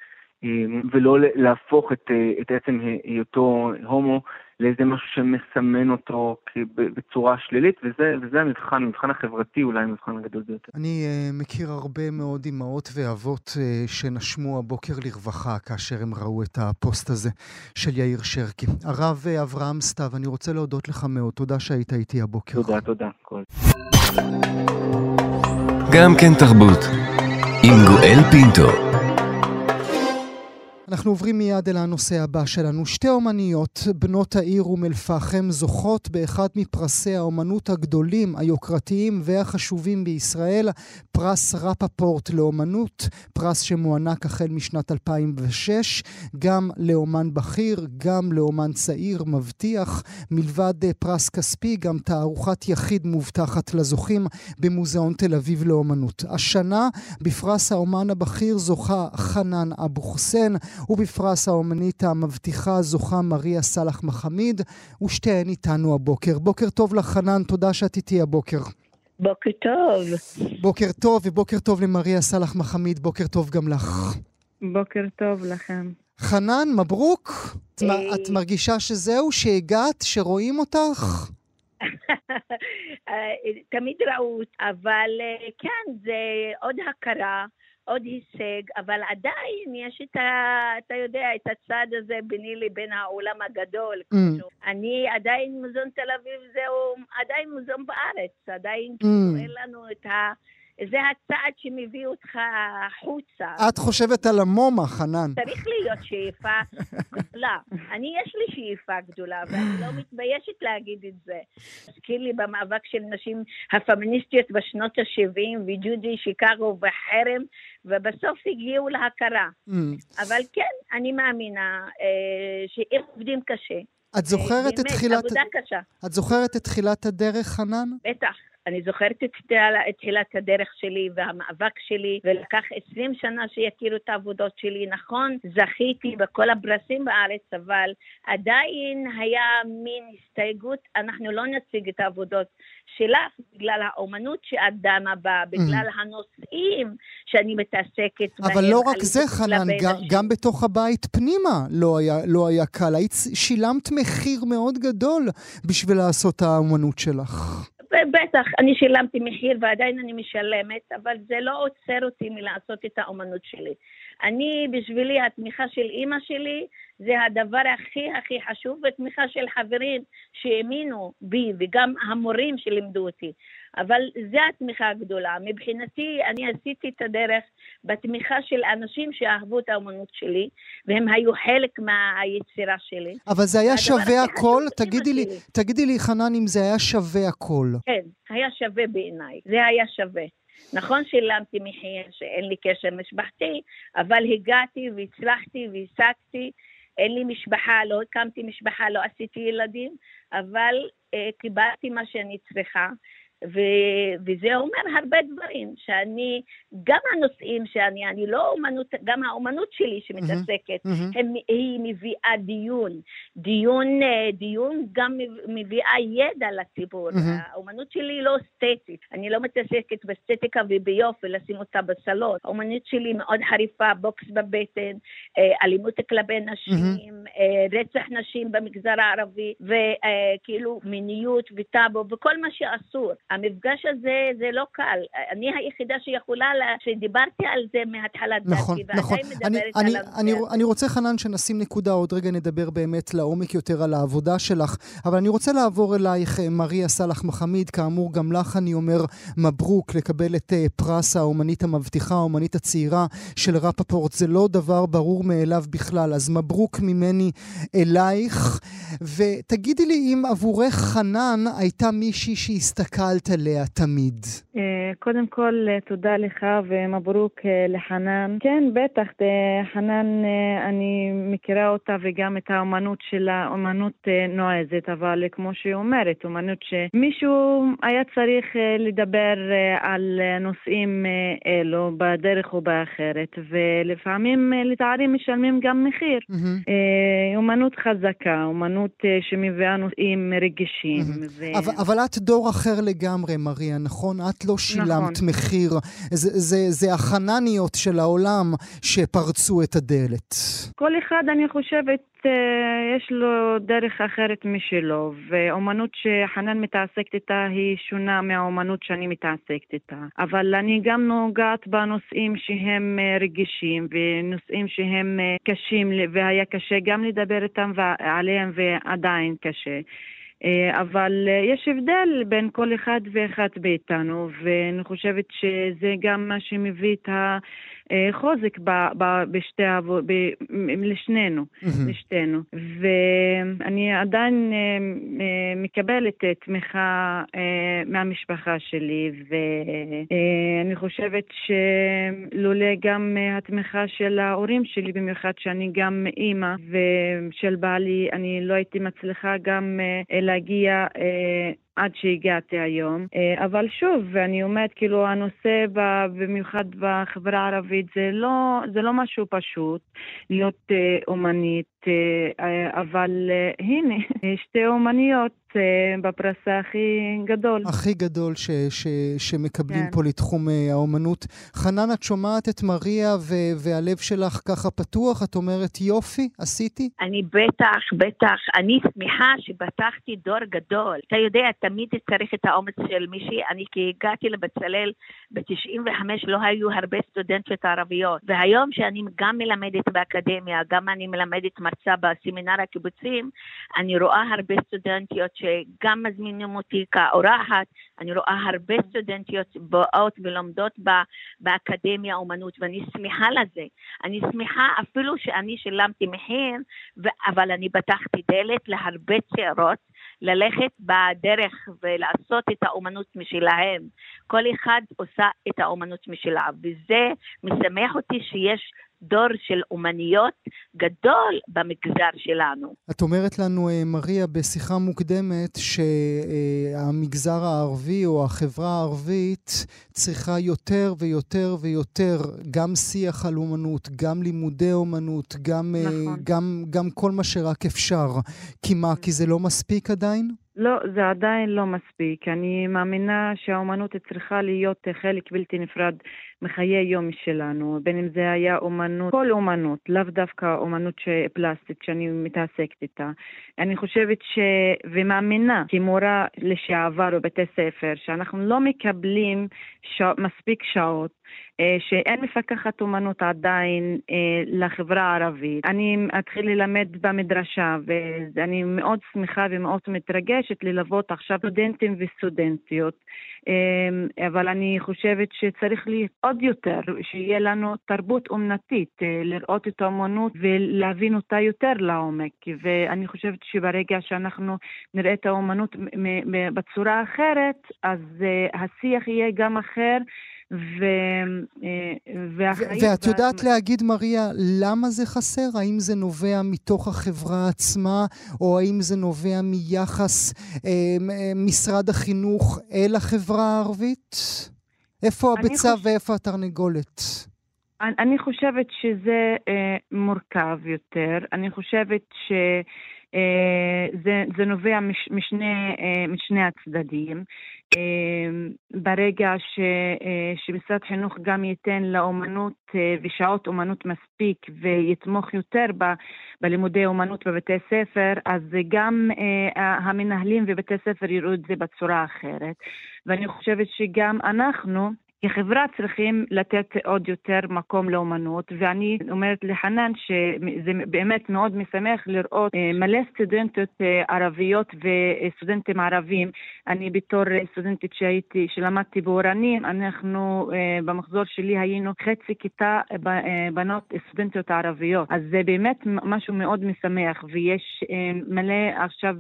ולא להפוך את, אה, את עצם היותו הומו לאיזה משהו שמסמן אותו בצורה שלילית, וזה, וזה המבחן, המבחן החברתי אולי המבחן הגדול ביותר. אני uh, מכיר הרבה מאוד אמהות ואבות uh, שנשמו הבוקר לרווחה כאשר הם ראו את הפוסט הזה של יאיר שרקי. הרב אברהם סתיו, אני רוצה להודות לך מאוד. תודה שהיית איתי הבוקר. תודה, תודה. כל. גם כן תרבות, עם גואל פינטו. אנחנו עוברים מיד אל הנושא הבא שלנו. שתי אומניות, בנות העיר אום אל-פחם, זוכות באחד מפרסי האומנות הגדולים, היוקרתיים והחשובים בישראל, פרס רפפורט לאומנות, פרס שמוענק החל משנת 2006, גם לאומן בכיר, גם לאומן צעיר מבטיח. מלבד פרס כספי, גם תערוכת יחיד מובטחת לזוכים במוזיאון תל אביב לאומנות. השנה, בפרס האומן הבכיר זוכה חנן אבו חוסיין. ובפרס האומנית המבטיחה זוכה מריה סאלח מחמיד, ושתיהן איתנו הבוקר. בוקר טוב לך, חנן, תודה שאת איתי הבוקר. בוקר טוב. בוקר טוב, ובוקר טוב למריה סאלח מחמיד, בוקר טוב גם לך. בוקר טוב לכם. חנן, מברוק. את מרגישה שזהו, שהגעת, שרואים אותך? אה, תמיד ראו, אבל אה, כן, זה עוד הכרה. עוד הישג, אבל עדיין יש את ה... אתה יודע, את הצד הזה ביני לבין העולם הגדול. Mm. אני עדיין מוזיאון תל אביב זהו עדיין מוזיאון בארץ, עדיין mm. כאילו אין לנו את ה... זה הצעד שמביא אותך החוצה. את חושבת על המומה, חנן. צריך להיות שאיפה גדולה. אני, יש לי שאיפה גדולה, ואני לא מתביישת להגיד את זה. הזכיר לי במאבק של נשים הפמיניסטיות בשנות ה-70, וג'ודי שיקגו וחרם, ובסוף הגיעו להכרה. Mm. אבל כן, אני מאמינה אה, שאם עובדים קשה, את זוכרת את באמת, תחילת... עבודה קשה. את זוכרת את תחילת הדרך, חנן? בטח. אני זוכרת את תחילת הדרך שלי והמאבק שלי, ולקח 20 שנה שיכירו את העבודות שלי. נכון, זכיתי בכל הפרסים בארץ, אבל עדיין היה מין הסתייגות, אנחנו לא נציג את העבודות שלך בגלל האומנות שאת דנה בה, בגלל הנושאים שאני מתעסקת בהם. אבל לא רק זה, חנן, גם. גם בתוך הבית פנימה לא היה, לא היה קל. היית שילמת מחיר מאוד גדול בשביל לעשות האומנות שלך. בטח, אני שילמתי מחיר ועדיין אני משלמת, אבל זה לא עוצר אותי מלעשות את האומנות שלי. אני, בשבילי, התמיכה של אימא שלי זה הדבר הכי הכי חשוב, ותמיכה של חברים שהאמינו בי, וגם המורים שלימדו אותי. אבל זו התמיכה הגדולה. מבחינתי, אני עשיתי את הדרך בתמיכה של אנשים שאהבו את האומנות שלי, והם היו חלק מהיצירה שלי. אבל זה היה שווה הכל? תגידי לי. תגידי לי, חנן, אם זה היה שווה הכל. כן, היה שווה בעיניי, זה היה שווה. נכון שילמתי מחיר שאין לי קשר משפחתי, אבל הגעתי והצלחתי והשגתי. אין לי משפחה, לא הקמתי משפחה, לא עשיתי ילדים, אבל אה, קיבלתי מה שאני צריכה. ו- וזה אומר הרבה דברים, שאני, גם הנושאים שאני, אני לא אומנות, גם האומנות שלי שמתעסקת, מהמם. הם, היא מביאה דיון. דיון, אה, דיון גם מביאה ידע לציבור. מהמם. האומנות שלי היא לא אסתטית. אני לא מתעסקת באסתטיקה וביופי, לשים אותה בסלון. האומנות שלי מאוד חריפה, בוקס בבטן, אה, אלימות כלפי נשים, אה, רצח נשים במגזר הערבי, וכאילו מיניות וטאבו וכל מה שאסור. המפגש הזה זה לא קל. אני היחידה שיכולה, לה, שדיברתי על זה מהתחלת נכון, דרכי, נכון. ועדיין אני, מדברת אני, על אני, הזה. אני רוצה, חנן, שנשים נקודה, עוד רגע נדבר באמת לעומק יותר על העבודה שלך, אבל אני רוצה לעבור אלייך, אה, מריה סאלח מחמיד, כאמור, גם לך אני אומר מברוק לקבל את אה, פרס האומנית המבטיחה, האומנית הצעירה של רפפורט. זה לא דבר ברור מאליו בכלל, אז מברוק ממני אלייך. ותגידי לי אם עבורך חנן הייתה מישהי שהסתכלת עליה תמיד. אה, קודם כל, אה, תודה לך ומברוק אה, לחנן. כן, בטח, חנן, אני מכירה אותה וגם את האומנות שלה, אומנות נועזת, אבל כמו שהיא אומרת, אומנות שמישהו היה צריך לדבר על נושאים אלו בדרך או באחרת, ולפעמים, לצערי, משלמים גם מחיר. אה, אומנות חזקה, אומנות אה, שמביאה נושאים רגישים. מהמם. ו- אבל, אבל את דור אחר לגמרי, מריה, נכון? את לא שילמת נכון. מחיר. זה, זה, זה החנניות של העולם שפרצו את הדלת. כל אחד, אני חושבת, אה, יש לו דרך אחרת משלו, ואומנות שחנן מתעסקת איתה היא שונה מהאומנות שאני מתעסקת איתה. אבל אני גם נוגעת בנושאים שהם אה, רגישים, ונושאים שהם אה, קשים, והיה קשה גם לדבר איתם ועליהם, ועדיין קשה. אה, אבל אה, יש הבדל בין כל אחד ואחד מאיתנו, ואני חושבת שזה גם מה שמביא את החוזק ב- ב- בשתי העבוד, לשנינו, מהמם. לשתינו. ואני עדיין אה, אה, מקבלת אה, תמיכה אה, מהמשפחה שלי, ואני חושבת שלולא גם אה, התמיכה של ההורים שלי, במיוחד שאני גם אימא, ושל בעלי, אני לא הייתי מצליחה גם אה, להגיע אה, עד שהגעתי היום. אה, אבל שוב, אני אומרת, כאילו, הנושא, במיוחד בחברה הערבית, זה לא, זה לא משהו פשוט להיות אה, אומנית, אבל אה, הנה, שתי אומניות אה, בפרס הכי גדול. הכי גדול ש, ש, שמקבלים כן. פה לתחום אה, האומנות. חנן, את שומעת את מריה ו- והלב שלך ככה פתוח? את אומרת, יופי, עשיתי? אני בטח, בטח, אני שמחה שפתחתי דור גדול. אתה יודע, תמיד צריך את האומץ של מישהי. אני כשהגעתי לבצלאל ב-95 לא היו הרבה סטודנטיות ערביות. והיום שאני גם מלמדת באקדמיה, גם אני מלמדת מרצה בסמינר הקיבוצים, אני רואה הרבה סטודנטיות שגם מזמינים אותי כאורחת, אני רואה הרבה סטודנטיות באות ולומדות באקדמיה אומנות, ואני שמחה לזה. אני שמחה אפילו שאני שילמתי מחיר, אבל אני פתחתי דלת להרבה צעירות ללכת בדרך ולעשות את האומנות משלהם. כל אחד עושה את האומנות משלה, וזה משמח אותי שיש דור של אומניות גדול במגזר שלנו. את אומרת לנו, אה, מריה, בשיחה מוקדמת, שהמגזר הערבי או החברה הערבית צריכה יותר ויותר ויותר גם שיח על אומנות, גם לימודי אומנות, גם, אה, נכון. גם, גם כל מה שרק אפשר. כי מה, כי זה לא מספיק עדיין? לא, זה עדיין לא מספיק. אני מאמינה שהאומנות צריכה להיות חלק בלתי נפרד מחיי יום שלנו, בין אם זה היה אומנות, כל אומנות, לאו דווקא אומנות פלסטית שאני מתעסקת איתה. אני חושבת ש... ומאמינה כמורה לשעבר בבתי ספר, שאנחנו לא מקבלים ש... מספיק שעות שאין מפקחת אומנות עדיין אה, לחברה הערבית. אני אתחיל ללמד במדרשה, ואני מאוד שמחה ומאוד מתרגשת ללוות עכשיו סטודנטים וסטודנטיות. אה, אבל אני חושבת שצריך להיות עוד יותר, שיהיה לנו תרבות אומנתית, לראות את האומנות ולהבין אותה יותר לעומק. ואני חושבת שברגע שאנחנו נראה את האומנות בצורה אחרת, אז השיח יהיה גם אחר. ו... אה, ואת יודעת להגיד, מריה, למה זה חסר? האם זה נובע מתוך החברה עצמה, או האם זה נובע מיחס אה, אה משרד החינוך אל החברה הערבית? איפה הביצה חוש... ואיפה התרנגולת? אני, אני חושבת שזה אה, מורכב יותר. אני חושבת ש... אה, זה, זה נובע מש, משני, אה, משני הצדדים. אה, ברגע ש, שמשרד חינוך גם ייתן לאומנות ושעות אומנות מספיק ויתמוך יותר ב, בלימודי אומנות בבתי ספר, אז גם המנהלים ובתי ספר יראו את זה בצורה אחרת. ואני חושבת שגם אנחנו, כחברה צריכים לתת עוד יותר מקום לאומנות, ואני אומרת לחנן שזה באמת מאוד משמח לראות אה, מלא סטודנטיות אה, ערביות וסטודנטים ערבים. אני בתור סטודנטית שהייתי, שלמדתי באורנים, אנחנו אה, במחזור שלי היינו חצי כיתה בנות סטודנטיות ערביות. אז זה באמת משהו מאוד משמח, ויש מלא עכשיו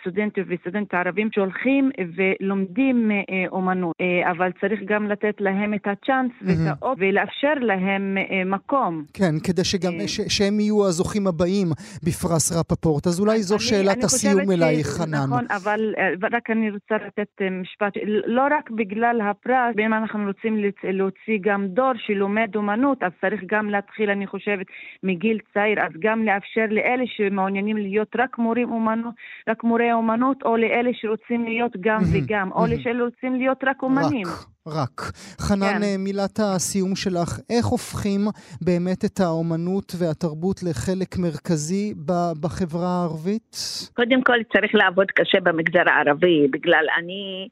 סטודנטים וסטודנטים ערבים שהולכים ולומדים אומנות, אבל צריך גם לתת להם את הצ'אנס mm-hmm. ואת האות ולאפשר להם אה, מקום. כן, כדי שגם, אה, ש, שהם יהיו הזוכים הבאים בפרס רפפורט. אז אולי זו אני, שאלת אני הסיום אלייך, חנן. נכון, אבל אה, רק אני רוצה לתת משפט. לא רק בגלל הפרס, אם אנחנו רוצים להוציא גם דור שלומד אומנות, אז צריך גם להתחיל, אני חושבת, מגיל צעיר, אז גם לאפשר לאלה שמעוניינים להיות רק מורים אומנות, רק מורי אומנות, או לאלה שרוצים להיות גם. וגם, או לאלה שרוצים להיות רק אומנים. רק. רק. חנן, כן. אה, מילת הסיום שלך, איך הופכים באמת את האומנות והתרבות לחלק מרכזי בחברה הערבית? קודם כל צריך לעבוד קשה במגזר הערבי, בגלל אני...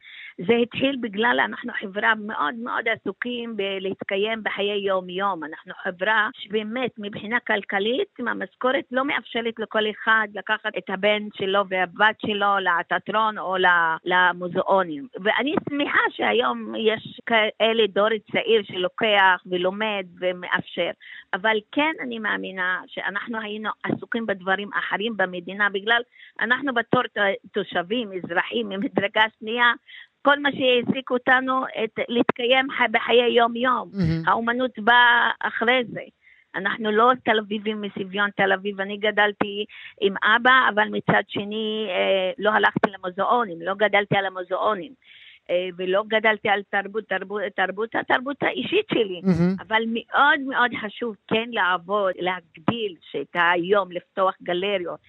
זה התחיל בגלל אנחנו חברה מאוד מאוד עסוקים בלהתקיים בחיי יום-יום. אנחנו חברה שבאמת מבחינה כלכלית המשכורת לא מאפשרת לכל אחד לקחת את הבן שלו והבת שלו לתיאטרון או למוזיאונים. ואני שמחה שהיום יש כאלה דור צעיר שלוקח ולומד ומאפשר. אבל כן אני מאמינה שאנחנו היינו עסוקים בדברים אחרים במדינה בגלל אנחנו בתור תושבים, אזרחים ממדרגה שנייה, כל מה שהעסיק אותנו את, להתקיים בחיי יום-יום. Mm-hmm. האומנות באה אחרי זה. אנחנו לא תל אביבים מסביון תל אביב, אני גדלתי עם אבא, אבל מצד שני אה, לא הלכתי למוזיאונים, לא גדלתי על המוזיאונים. אה, ולא גדלתי על תרבות, תרבות, תרבות, התרבות האישית שלי, mm-hmm. אבל מאוד מאוד חשוב כן לעבוד, להגדיל את היום, לפתוח גלריות,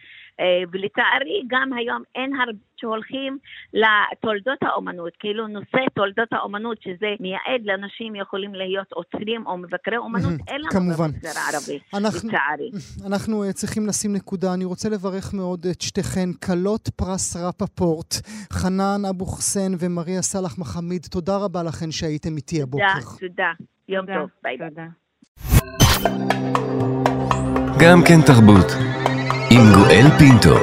ולצערי גם היום אין הרבה שהולכים לתולדות האומנות, כאילו נושא תולדות האומנות שזה מייעד לאנשים יכולים להיות עוצרים או מבקרי אומנות, אין לנו במגזר הערבי, לצערי. אנחנו אה, צריכים לשים נקודה. אני רוצה לברך מאוד את שתיכן, כלות פרס רפפורט, חנן אבו חסן ומריה סאלח מחמיד, תודה רבה לכן שהייתם איתי הבוקר. תודה, תודה. יום טוב, ביי ביי. גם כן תרבות. עם גואל פינטו.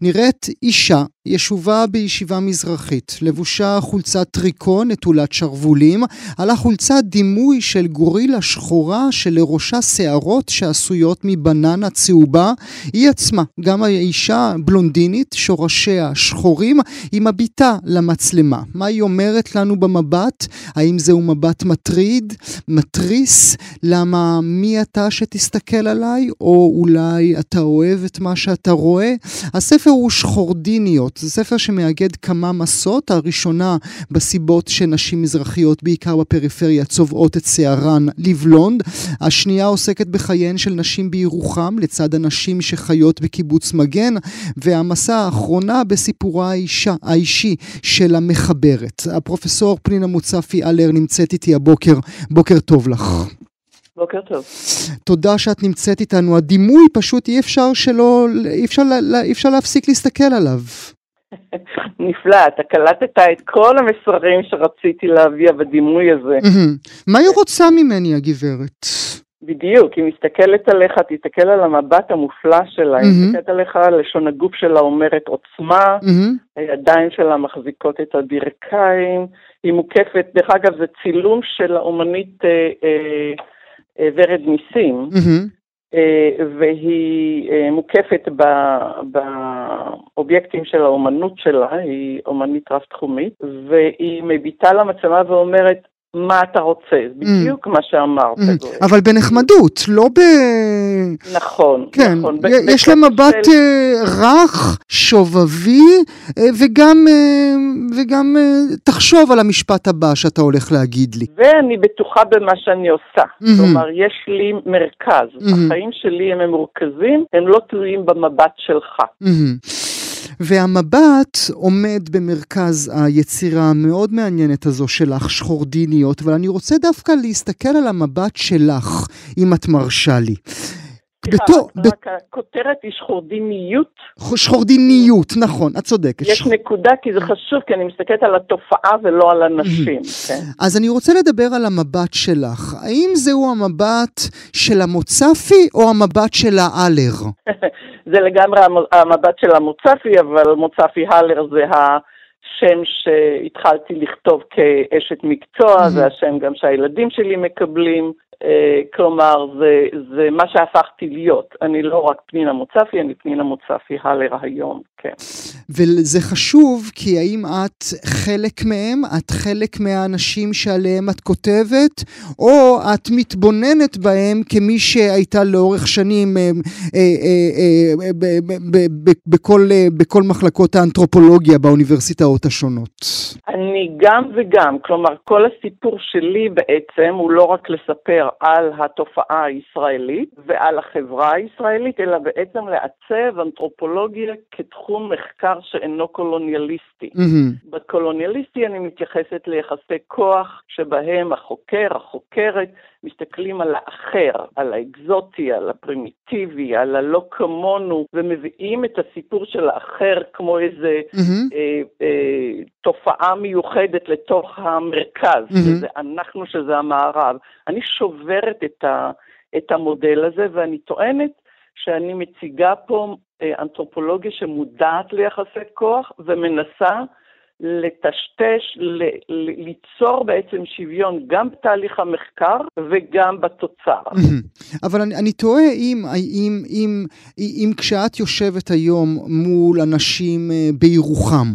נראית אישה ישובה בישיבה מזרחית, לבושה חולצת טריקו נטולת שרוולים, על החולצה דימוי של גורילה שחורה שלראשה שערות שעשויות מבננה צהובה. היא עצמה, גם האישה בלונדינית, שורשיה שחורים, היא מביטה למצלמה. מה היא אומרת לנו במבט? האם זהו מבט מטריד? מתריס? למה מי אתה שתסתכל עליי? או אולי אתה אוהב את מה שאתה רואה? הספר הוא שחורדיניות. זה ספר שמאגד כמה מסות, הראשונה בסיבות שנשים מזרחיות, בעיקר בפריפריה, צובעות את שערן לבלונד. השנייה עוסקת בחייהן של נשים בירוחם, לצד הנשים שחיות בקיבוץ מגן. והמסע האחרונה בסיפורה האישה, האישי של המחברת. הפרופסור פנינה מוצפי אלר נמצאת איתי הבוקר. בוקר טוב לך. בוקר טוב. תודה שאת נמצאת איתנו. הדימוי פשוט אי אפשר שלא, אי אפשר, אי אפשר להפסיק להסתכל עליו. נפלא, אתה קלטת את כל המסרים שרציתי להביע בדימוי הזה. מה היא רוצה ממני, הגברת? בדיוק, היא מסתכלת עליך, תסתכל על המבט המופלא שלה, היא מסתכלת עליך, לשון הגוף שלה אומרת עוצמה, הידיים שלה מחזיקות את הברכיים, היא מוקפת, דרך אגב זה צילום של האומנית אה, אה, אה, ורד ניסים. והיא אה, מוקפת באובייקטים של האומנות שלה, היא אומנית רב-תחומית, והיא מביטה למצלמה ואומרת, מה אתה רוצה, mm. בדיוק מה שאמרת. Mm. אבל בנחמדות, לא ב... נכון, כן, נכון. יש לה מבט של... אה, רך, שובבי, אה, וגם, אה, וגם תחשוב על המשפט הבא שאתה הולך להגיד לי. ואני בטוחה במה שאני עושה. Mm-hmm. כלומר, יש לי מרכז. Mm-hmm. החיים שלי הם מורכזים, הם לא תלויים במבט שלך. והמבט עומד במרכז היצירה המאוד מעניינת הזו שלך, שחורדיניות, אבל אני רוצה דווקא להסתכל על המבט שלך, אם את מרשה לי. בתור... רק הכותרת היא שחורדיניות. שחורדיניות, נכון, את צודקת. יש נקודה, כי זה חשוב, כי אני מסתכלת על התופעה ולא על הנשים. כן. אז אני רוצה לדבר על המבט שלך. האם זהו המבט של המוצפי או המבט של האלר? זה לגמרי המבט של המוצפי, אבל מוצפי האלר זה השם שהתחלתי לכתוב כאשת מקצוע, זה השם גם שהילדים שלי מקבלים. אה, כלומר, זה, זה מה שהפכתי להיות. אני לא רק פנינה מוצפי, אני פנינה מוצפי הלר היום, כן. וזה חשוב, כי האם את חלק מהם? את חלק מהאנשים שעליהם את כותבת? או את מתבוננת בהם כמי שהייתה לאורך שנים אה, אה, בכל, בכל מחלקות האנתרופולוגיה באוניברסיטאות השונות? אני גם וגם. כלומר, כל הסיפור שלי בעצם הוא לא רק לספר על התופעה הישראלית ועל החברה הישראלית, אלא בעצם לעצב אנתרופולוגיה כתחום מחקר שאינו קולוניאליסטי. Mm-hmm. בקולוניאליסטי אני מתייחסת ליחסי כוח שבהם החוקר, החוקרת, מסתכלים על האחר, על האקזוטי, על הפרימיטיבי, על הלא כמונו, ומביאים את הסיפור של האחר כמו איזה mm-hmm. אה, אה, תופעה מיוחדת לתוך המרכז, mm-hmm. שזה אנחנו שזה המערב. אני שוברת את, ה, את המודל הזה, ואני טוענת שאני מציגה פה אה, אנתרופולוגיה שמודעת ליחסי כוח ומנסה לטשטש, ליצור בעצם שוויון גם בתהליך המחקר וגם בתוצר. אבל אני, אני תוהה אם, אם, אם, אם כשאת יושבת היום מול אנשים אה, בירוחם,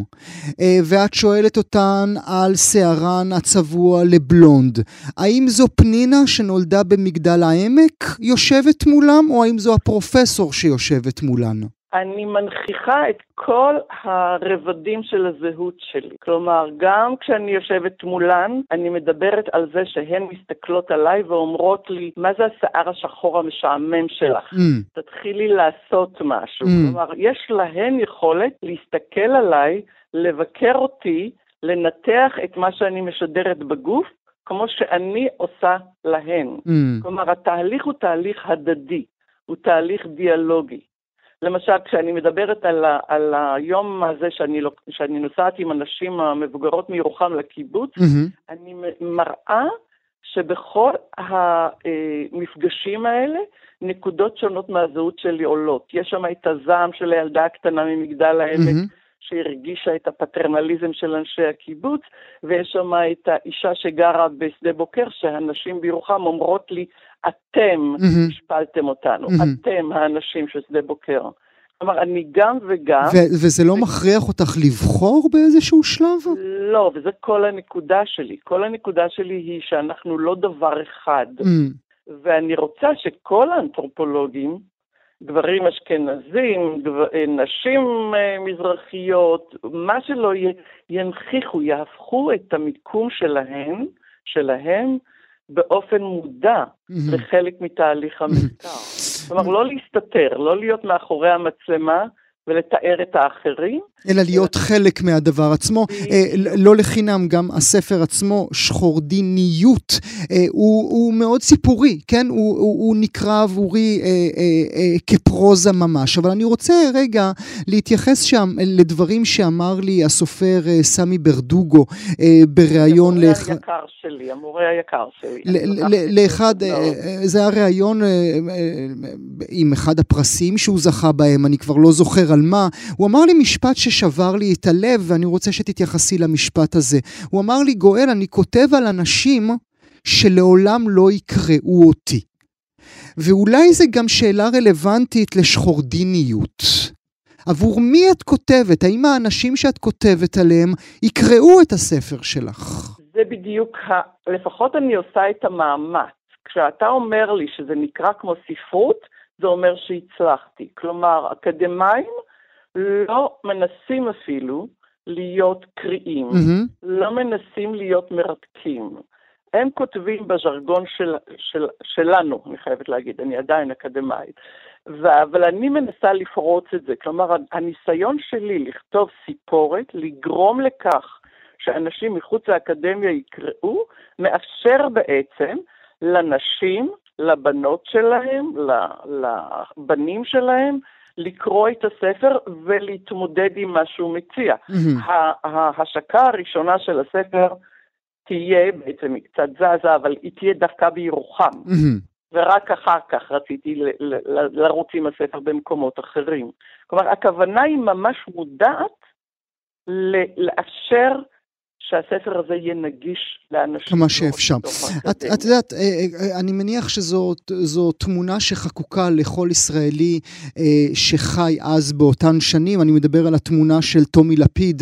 אה, ואת שואלת אותן על שערן הצבוע לבלונד, האם זו פנינה שנולדה במגדל העמק יושבת מולם, או האם זו הפרופסור שיושבת מולן? אני מנכיחה את כל הרבדים של הזהות שלי. כלומר, גם כשאני יושבת מולן, אני מדברת על זה שהן מסתכלות עליי ואומרות לי, מה זה השיער השחור המשעמם שלך? Mm. תתחילי לעשות משהו. Mm. כלומר, יש להן יכולת להסתכל עליי, לבקר אותי, לנתח את מה שאני משדרת בגוף, כמו שאני עושה להן. Mm. כלומר, התהליך הוא תהליך הדדי, הוא תהליך דיאלוגי. למשל, כשאני מדברת על, ה, על היום הזה שאני, שאני נוסעת עם הנשים המבוגרות מירוחם לקיבוץ, mm-hmm. אני מראה שבכל המפגשים האלה נקודות שונות מהזהות שלי עולות. יש שם את הזעם של הילדה הקטנה ממגדל העמק, mm-hmm. שהרגישה את הפטרנליזם של אנשי הקיבוץ, ויש שם את האישה שגרה בשדה בוקר, שהנשים בירוחם אומרות לי, אתם. השפלתם אותנו. אתם האנשים של שדה בוקר. כלומר, אני גם וגם... ו- וזה לא ו- מכריח אותך לבחור באיזשהו שלב? לא, וזה כל הנקודה שלי. כל הנקודה שלי היא שאנחנו לא דבר אחד. Mm. ואני רוצה שכל האנתרופולוגים, גברים אשכנזים, גבר, אה, נשים אה, מזרחיות, מה שלא ינכיחו, יהפכו את המיקום שלהם, שלהם באופן מודע לחלק מתהליך המחקר. כלומר, לא להסתתר, לא להיות מאחורי המצלמה, ולתאר את האחרים. אלא להיות חלק מהדבר עצמו. אה, לא לחינם, גם הספר עצמו, שחורדיניות, אה, הוא, הוא מאוד סיפורי, כן? הוא, הוא, הוא נקרא עבורי אה, אה, אה, כפרוזה ממש. אבל אני רוצה רגע להתייחס שם לדברים שאמר לי הסופר אה, סמי ברדוגו אה, בריאיון... המורה לאח... היקר שלי, המורה היקר שלי. לאחד, אה, אה, זה היה ריאיון אה, אה, עם אחד הפרסים שהוא זכה בהם, אני כבר לא זוכר על מה. הוא אמר לי משפט ששבר לי את הלב, ואני רוצה שתתייחסי למשפט הזה. הוא אמר לי, גואל, אני כותב על אנשים שלעולם לא יקראו אותי. ואולי זה גם שאלה רלוונטית לשחורדיניות. עבור מי את כותבת? האם האנשים שאת כותבת עליהם יקראו את הספר שלך? זה בדיוק, ה... לפחות אני עושה את המאמץ. כשאתה אומר לי שזה נקרא כמו ספרות, זה אומר שהצלחתי. כלומר, אקדמאים לא מנסים אפילו להיות קריאים, mm-hmm. לא מנסים להיות מרתקים. הם כותבים בז'רגון של, של, שלנו, אני חייבת להגיד, אני עדיין אקדמאית, ו- אבל אני מנסה לפרוץ את זה. כלומר, הניסיון שלי לכתוב סיפורת, לגרום לכך שאנשים מחוץ לאקדמיה יקראו, מאפשר בעצם לנשים לבנות שלהם, לבנים שלהם, לקרוא את הספר ולהתמודד עם מה שהוא מציע. Mm-hmm. ההשקה הראשונה של הספר תהיה, בעצם היא קצת זזה, אבל היא תהיה דווקא בירוחם. Mm-hmm. ורק אחר כך רציתי לרוץ עם הספר במקומות אחרים. כלומר, הכוונה היא ממש מודעת לאפשר שהספר הזה יהיה נגיש לאנשים. כמה שאפשר. את, את יודעת, אה, אה, אני מניח שזו תמונה שחקוקה לכל ישראלי אה, שחי אז באותן שנים. אני מדבר על התמונה של טומי לפיד,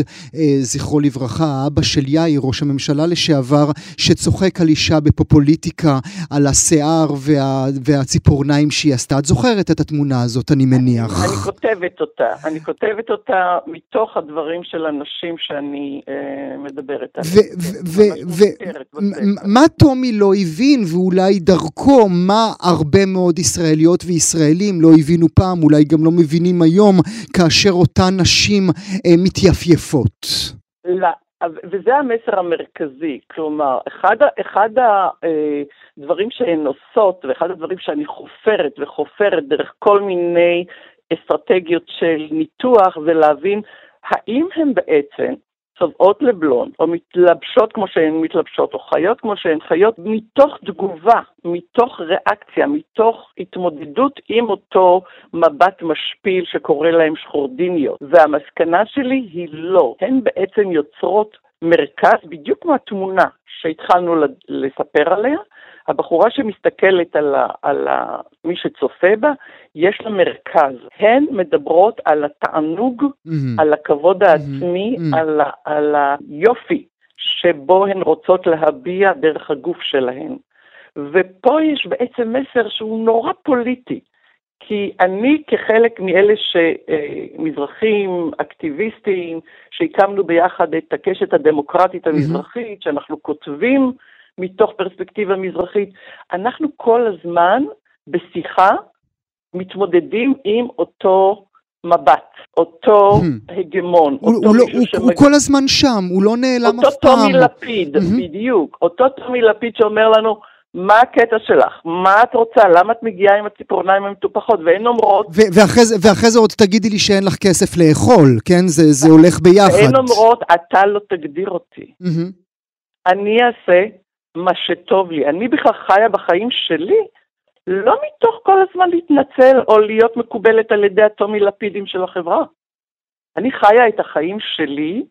זכרו לברכה, האבא של יאיר, ראש הממשלה לשעבר, שצוחק על אישה בפופוליטיקה, על השיער וה, והציפורניים שהיא עשתה. את זוכרת את התמונה הזאת, אני מניח. אני, אני כותבת אותה. אני כותבת אותה מתוך הדברים של אנשים שאני אה, מדברת. מדברת עליהם. ומה טומי לא הבין, ואולי דרכו, מה הרבה מאוד ישראליות וישראלים לא הבינו פעם, אולי גם לא מבינים היום, כאשר אותן נשים אה, מתייפייפות? לא, וזה המסר המרכזי, כלומר, אחד, אחד הדברים אה, שהן עושות, ואחד הדברים שאני חופרת וחופרת דרך כל מיני אסטרטגיות של ניתוח, זה להבין האם הם בעצם צובעות לבלונד, או מתלבשות כמו שהן מתלבשות, או חיות כמו שהן חיות, מתוך תגובה, מתוך ריאקציה, מתוך התמודדות עם אותו מבט משפיל שקורא להם שחורדיניות. והמסקנה שלי היא לא. הן בעצם יוצרות מרכז, בדיוק כמו התמונה שהתחלנו לספר עליה, הבחורה שמסתכלת על, ה, על ה, מי שצופה בה, יש לה מרכז. הן מדברות על התענוג, mm-hmm. על הכבוד העצמי, mm-hmm. על, ה, על היופי שבו הן רוצות להביע דרך הגוף שלהן. ופה יש בעצם מסר שהוא נורא פוליטי. כי אני כחלק מאלה שמזרחים, אקטיביסטים, שהקמנו ביחד את הקשת הדמוקרטית המזרחית. שאנחנו כותבים מתוך פרספקטיבה מזרחית. אנחנו כל הזמן בשיחה מתמודדים עם אותו מבט, אותו hmm. הגמון, הוא, אותו הוא, לא, הוא, שמג... הוא כל הזמן שם, הוא לא נעלם אף פעם. אותו טומי לפיד, mm-hmm. בדיוק. אותו טומי לפיד שאומר לנו, מה הקטע שלך? מה את רוצה? למה את מגיעה עם הציפורניים המטופחות? והן אומרות... ואחרי זה, ואחרי זה עוד תגידי לי שאין לך כסף לאכול, כן? זה, זה הולך ביחד. והן אומרות, אתה לא תגדיר אותי. Mm-hmm. אני אעשה מה שטוב לי. אני בכלל חיה בחיים שלי, לא מתוך כל הזמן להתנצל או להיות מקובלת על ידי הטומי לפידים של החברה. אני חיה את החיים שלי,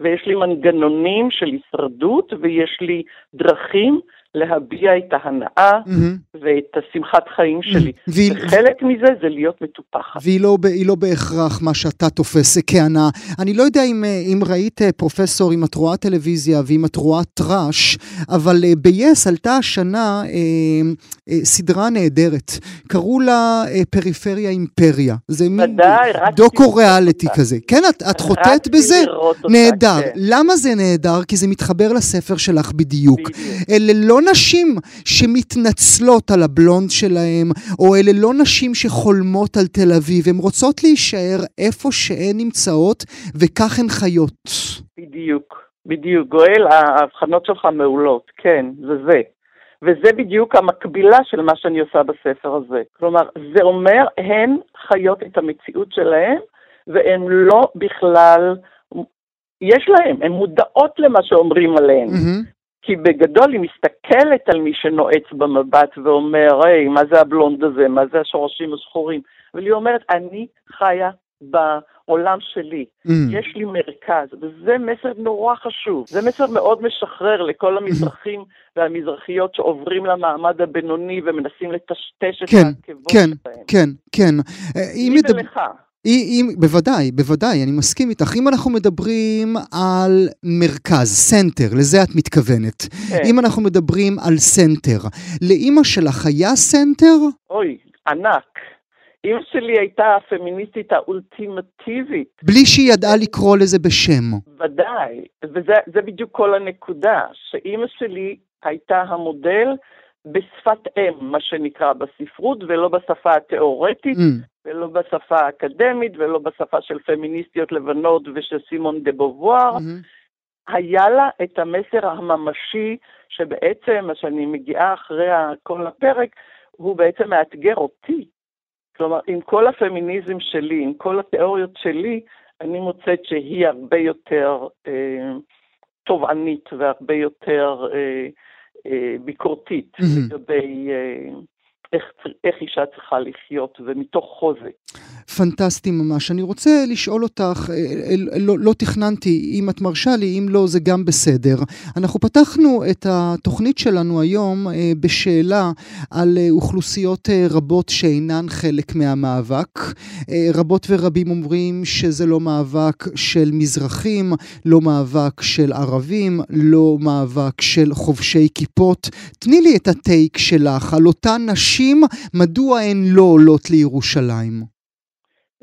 ויש לי מנגנונים של הישרדות, ויש לי דרכים להביע את ההנאה mm-hmm. ואת השמחת חיים שלי. והיא... וחלק מזה זה להיות מטופחת. והיא לא, לא בהכרח מה שאתה תופס כהנאה. אני לא יודע אם, אם ראית, אה, פרופסור, אם את רואה טלוויזיה ואם את רואה טראש, אבל אה, ב-yes עלתה השנה אה, אה, סדרה נהדרת. קראו לה אה, פריפריה אימפריה. זה מין דוקו ריאליטי כזה. כן, את, את חוטאת בזה? נהדר. כן. למה זה נהדר? כי זה מתחבר לספר שלך בדיוק. בדיוק. אלה לא נשים שמתנצלות על הבלונד שלהם, או אלה לא נשים שחולמות על תל אביב, הן רוצות להישאר איפה שהן נמצאות, וכך הן חיות. בדיוק, בדיוק. גואל, ההבחנות שלך מעולות, כן, זה זה. וזה בדיוק המקבילה של מה שאני עושה בספר הזה. כלומר, זה אומר, הן חיות את המציאות שלהן, והן לא בכלל, יש להן, הן מודעות למה שאומרים עליהן. Mm-hmm. כי בגדול היא מסתכלת על מי שנועץ במבט ואומר, היי, מה זה הבלונד הזה? מה זה השורשים השחורים? אבל היא אומרת, אני חיה בעולם שלי, mm. יש לי מרכז, וזה מסר נורא חשוב. זה מסר מאוד משחרר לכל המזרחים והמזרחיות שעוברים למעמד הבינוני ומנסים לטשטש את כן, העקבות כן, שלהם. כן, כן, כן. לי ולך. אם, בוודאי, בוודאי, אני מסכים איתך. אם אנחנו מדברים על מרכז, center, לזה את מתכוונת. כן. אם אנחנו מדברים על center, לאימא שלך היה center? אוי, ענק. אימא שלי הייתה הפמיניסטית האולטימטיבית. בלי שהיא ידעה לקרוא לזה בשם. ודאי, וזה בדיוק כל הנקודה, שאימא שלי הייתה המודל בשפת אם, מה שנקרא בספרות, ולא בשפה התיאורטית, mm. ולא בשפה האקדמית, ולא בשפה של פמיניסטיות לבנות ושל סימון דה בובואר. Mm-hmm. היה לה את המסר הממשי, שבעצם, מה שאני מגיעה אחרי כל הפרק, הוא בעצם מאתגר אותי. כלומר, עם כל הפמיניזם שלי, עם כל התיאוריות שלי, אני מוצאת שהיא הרבה יותר אה, תובענית והרבה יותר אה, אה, ביקורתית mm-hmm. לגבי אה, איך, איך אישה צריכה לחיות, ומתוך חוזק. פנטסטי ממש. אני רוצה לשאול אותך, אה, אה, לא, לא תכננתי, אם את מרשה לי, אם לא, זה גם בסדר. אנחנו פתחנו את התוכנית שלנו היום אה, בשאלה על אוכלוסיות רבות שאינן חלק מהמאבק. רבות ורבים אומרים שזה לא מאבק של מזרחים, לא מאבק של ערבים, לא מאבק של חובשי כיפות. תני לי את הטייק שלך על אותן נשים, מדוע הן לא עולות לירושלים.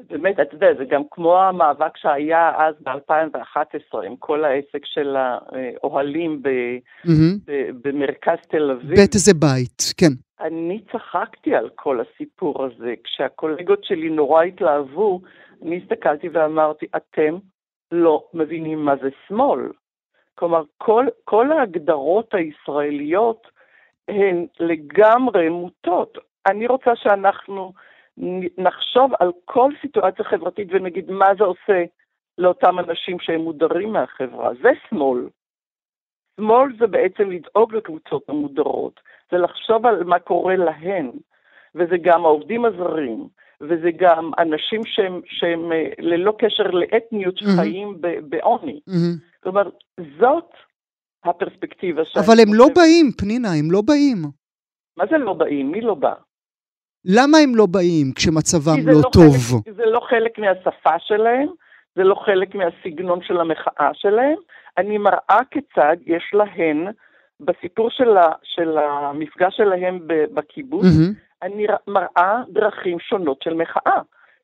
באמת, אתה יודע, זה גם כמו המאבק שהיה אז ב-2011, עם כל העסק של האוהלים ב- mm-hmm. ב- במרכז תל אביב. בית איזה בית, כן. אני צחקתי על כל הסיפור הזה. כשהקולגות שלי נורא התלהבו, אני הסתכלתי ואמרתי, אתם לא מבינים מה זה שמאל. כלומר, כל, כל ההגדרות הישראליות הן לגמרי מוטות. אני רוצה שאנחנו נחשוב על כל סיטואציה חברתית ונגיד מה זה עושה לאותם אנשים שהם מודרים מהחברה. זה שמאל. שמאל זה בעצם לדאוג לקבוצות המודרות, זה לחשוב על מה קורה להן, וזה גם העובדים הזרים, וזה גם אנשים שהם, שהם אה, ללא קשר לאתניות שחיים mm-hmm. בעוני. Mm-hmm. כלומר, זאת הפרספקטיבה שאני אבל הם לא באים, פנינה, הם לא באים. מה זה לא באים? מי לא בא? למה הם לא באים כשמצבם לא, לא טוב? חלק, זה לא חלק מהשפה שלהם, זה לא חלק מהסגנון של המחאה שלהם. אני מראה כיצד יש להן, בסיפור של, ה, של המפגש שלהם בקיבוץ, mm-hmm. אני מראה דרכים שונות של מחאה.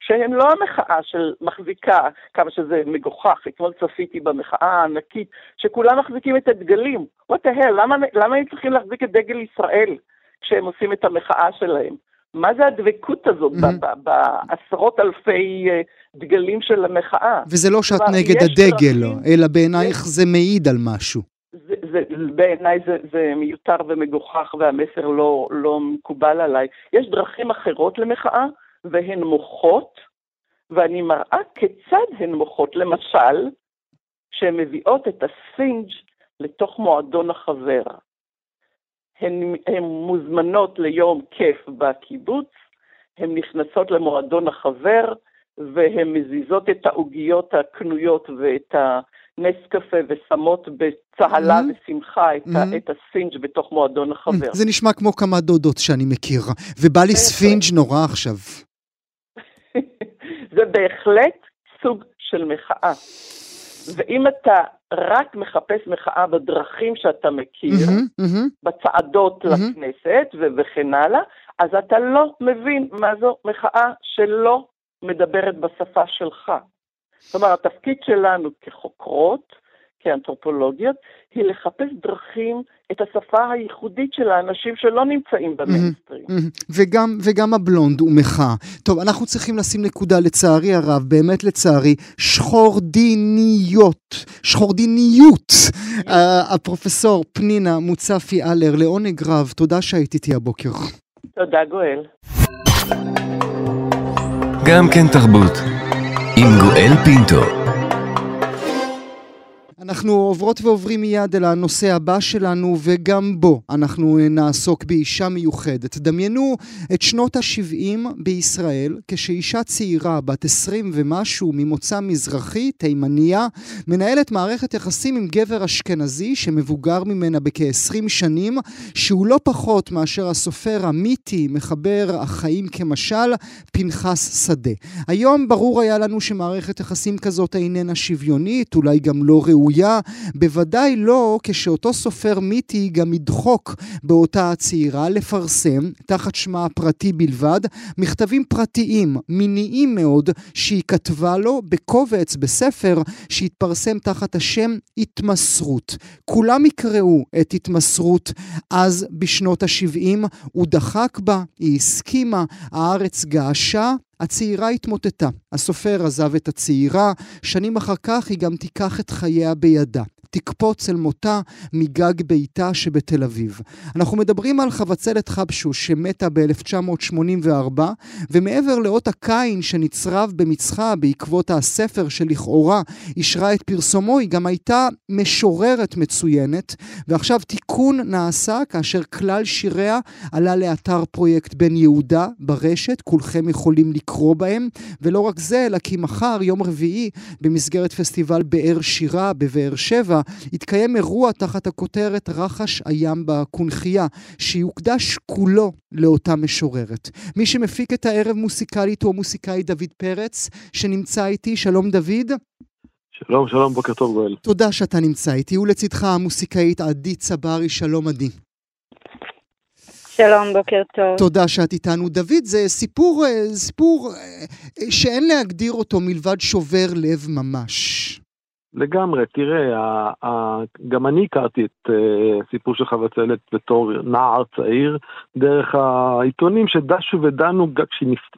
שהן לא המחאה של מחזיקה, כמה שזה מגוחך, אתמול צפיתי במחאה הענקית, שכולם מחזיקים את הדגלים. what the hell, למה, למה הם צריכים להחזיק את דגל ישראל כשהם עושים את המחאה שלהם? מה זה הדבקות הזאת mm-hmm. בעשרות אלפי אה, דגלים של המחאה? וזה לא שאת נגד הדגל, דרכים, אלא בעינייך יש... זה מעיד על משהו. זה, זה, בעיניי זה, זה מיותר ומגוחך והמסר לא, לא מקובל עליי. יש דרכים אחרות למחאה והן מוחות, ואני מראה כיצד הן מוחות. למשל, שהן מביאות את הסינג' לתוך מועדון החבר. הן, הן מוזמנות ליום כיף בקיבוץ, הן נכנסות למועדון החבר, והן מזיזות את העוגיות הקנויות ואת הנס קפה ושמות בצהלה mm-hmm. ושמחה את, mm-hmm. את הספינג' בתוך מועדון החבר. זה נשמע כמו כמה דודות שאני מכיר, ובא לי ספינג' נורא עכשיו. זה בהחלט סוג של מחאה. ואם אתה רק מחפש מחאה בדרכים שאתה מכיר, mm-hmm, mm-hmm. בצעדות mm-hmm. לכנסת וכן הלאה, אז אתה לא מבין מה זו מחאה שלא מדברת בשפה שלך. כלומר, התפקיד שלנו כחוקרות, כאנתרופולוגיות, היא לחפש דרכים, את השפה הייחודית של האנשים שלא נמצאים במיינסטרים. וגם, וגם הבלונד הוא מחאה. טוב, אנחנו צריכים לשים נקודה, לצערי הרב, באמת לצערי, שחורדיניות, שחורדיניות. uh, הפרופסור פנינה מוצפי אלר, לעונג רב, תודה שהיית איתי הבוקר. תודה, גואל. גם כן תרבות, עם גואל פינטו. אנחנו עוברות ועוברים מיד אל הנושא הבא שלנו, וגם בו אנחנו נעסוק באישה מיוחדת. דמיינו את שנות ה-70 בישראל, כשאישה צעירה, בת 20 ומשהו, ממוצא מזרחי, תימניה, מנהלת מערכת יחסים עם גבר אשכנזי שמבוגר ממנה בכ-20 שנים, שהוא לא פחות מאשר הסופר המיתי, מחבר החיים כמשל, פנחס שדה. היום ברור היה לנו שמערכת יחסים כזאת איננה שוויונית, אולי גם לא ראויה. ראויה, בוודאי לא כשאותו סופר מיתי גם ידחוק באותה הצעירה לפרסם, תחת שמה הפרטי בלבד, מכתבים פרטיים, מיניים מאוד, שהיא כתבה לו בקובץ, בספר, שהתפרסם תחת השם התמסרות. כולם יקראו את התמסרות אז בשנות ה-70, הוא דחק בה, היא הסכימה, הארץ געשה, הצעירה התמוטטה. הסופר עזב את הצעירה, שנים אחר כך היא גם תיקח את חייה בידה. תקפוץ אל מותה מגג ביתה שבתל אביב. אנחנו מדברים על חבצלת חבשוש שמתה ב-1984, ומעבר לאות הקין שנצרב במצחה בעקבות הספר שלכאורה אישרה את פרסומו, היא גם הייתה משוררת מצוינת, ועכשיו תיקון נעשה כאשר כלל שיריה עלה לאתר פרויקט בן יהודה ברשת, כולכם יכולים לקרוא בהם, ולא רק זה, אלא כי מחר, יום רביעי, במסגרת פסטיבל באר שירה בבאר שבע, יתקיים אירוע תחת הכותרת רחש הים בקונכייה, שיוקדש כולו לאותה משוררת. מי שמפיק את הערב מוסיקלית הוא המוסיקאי דוד פרץ, שנמצא איתי. שלום דוד. שלום, שלום, בוקר טוב גואל. תודה שאתה נמצא איתי, ולצידך המוסיקאית עדי צברי, שלום עדי. שלום, בוקר טוב. תודה שאת איתנו. דוד, זה סיפור, אה, סיפור אה, שאין להגדיר אותו מלבד שובר לב ממש. לגמרי, תראה, גם אני הכרתי את אה, של חבצלת בתור נער צעיר, דרך העיתונים שדשו ודנו,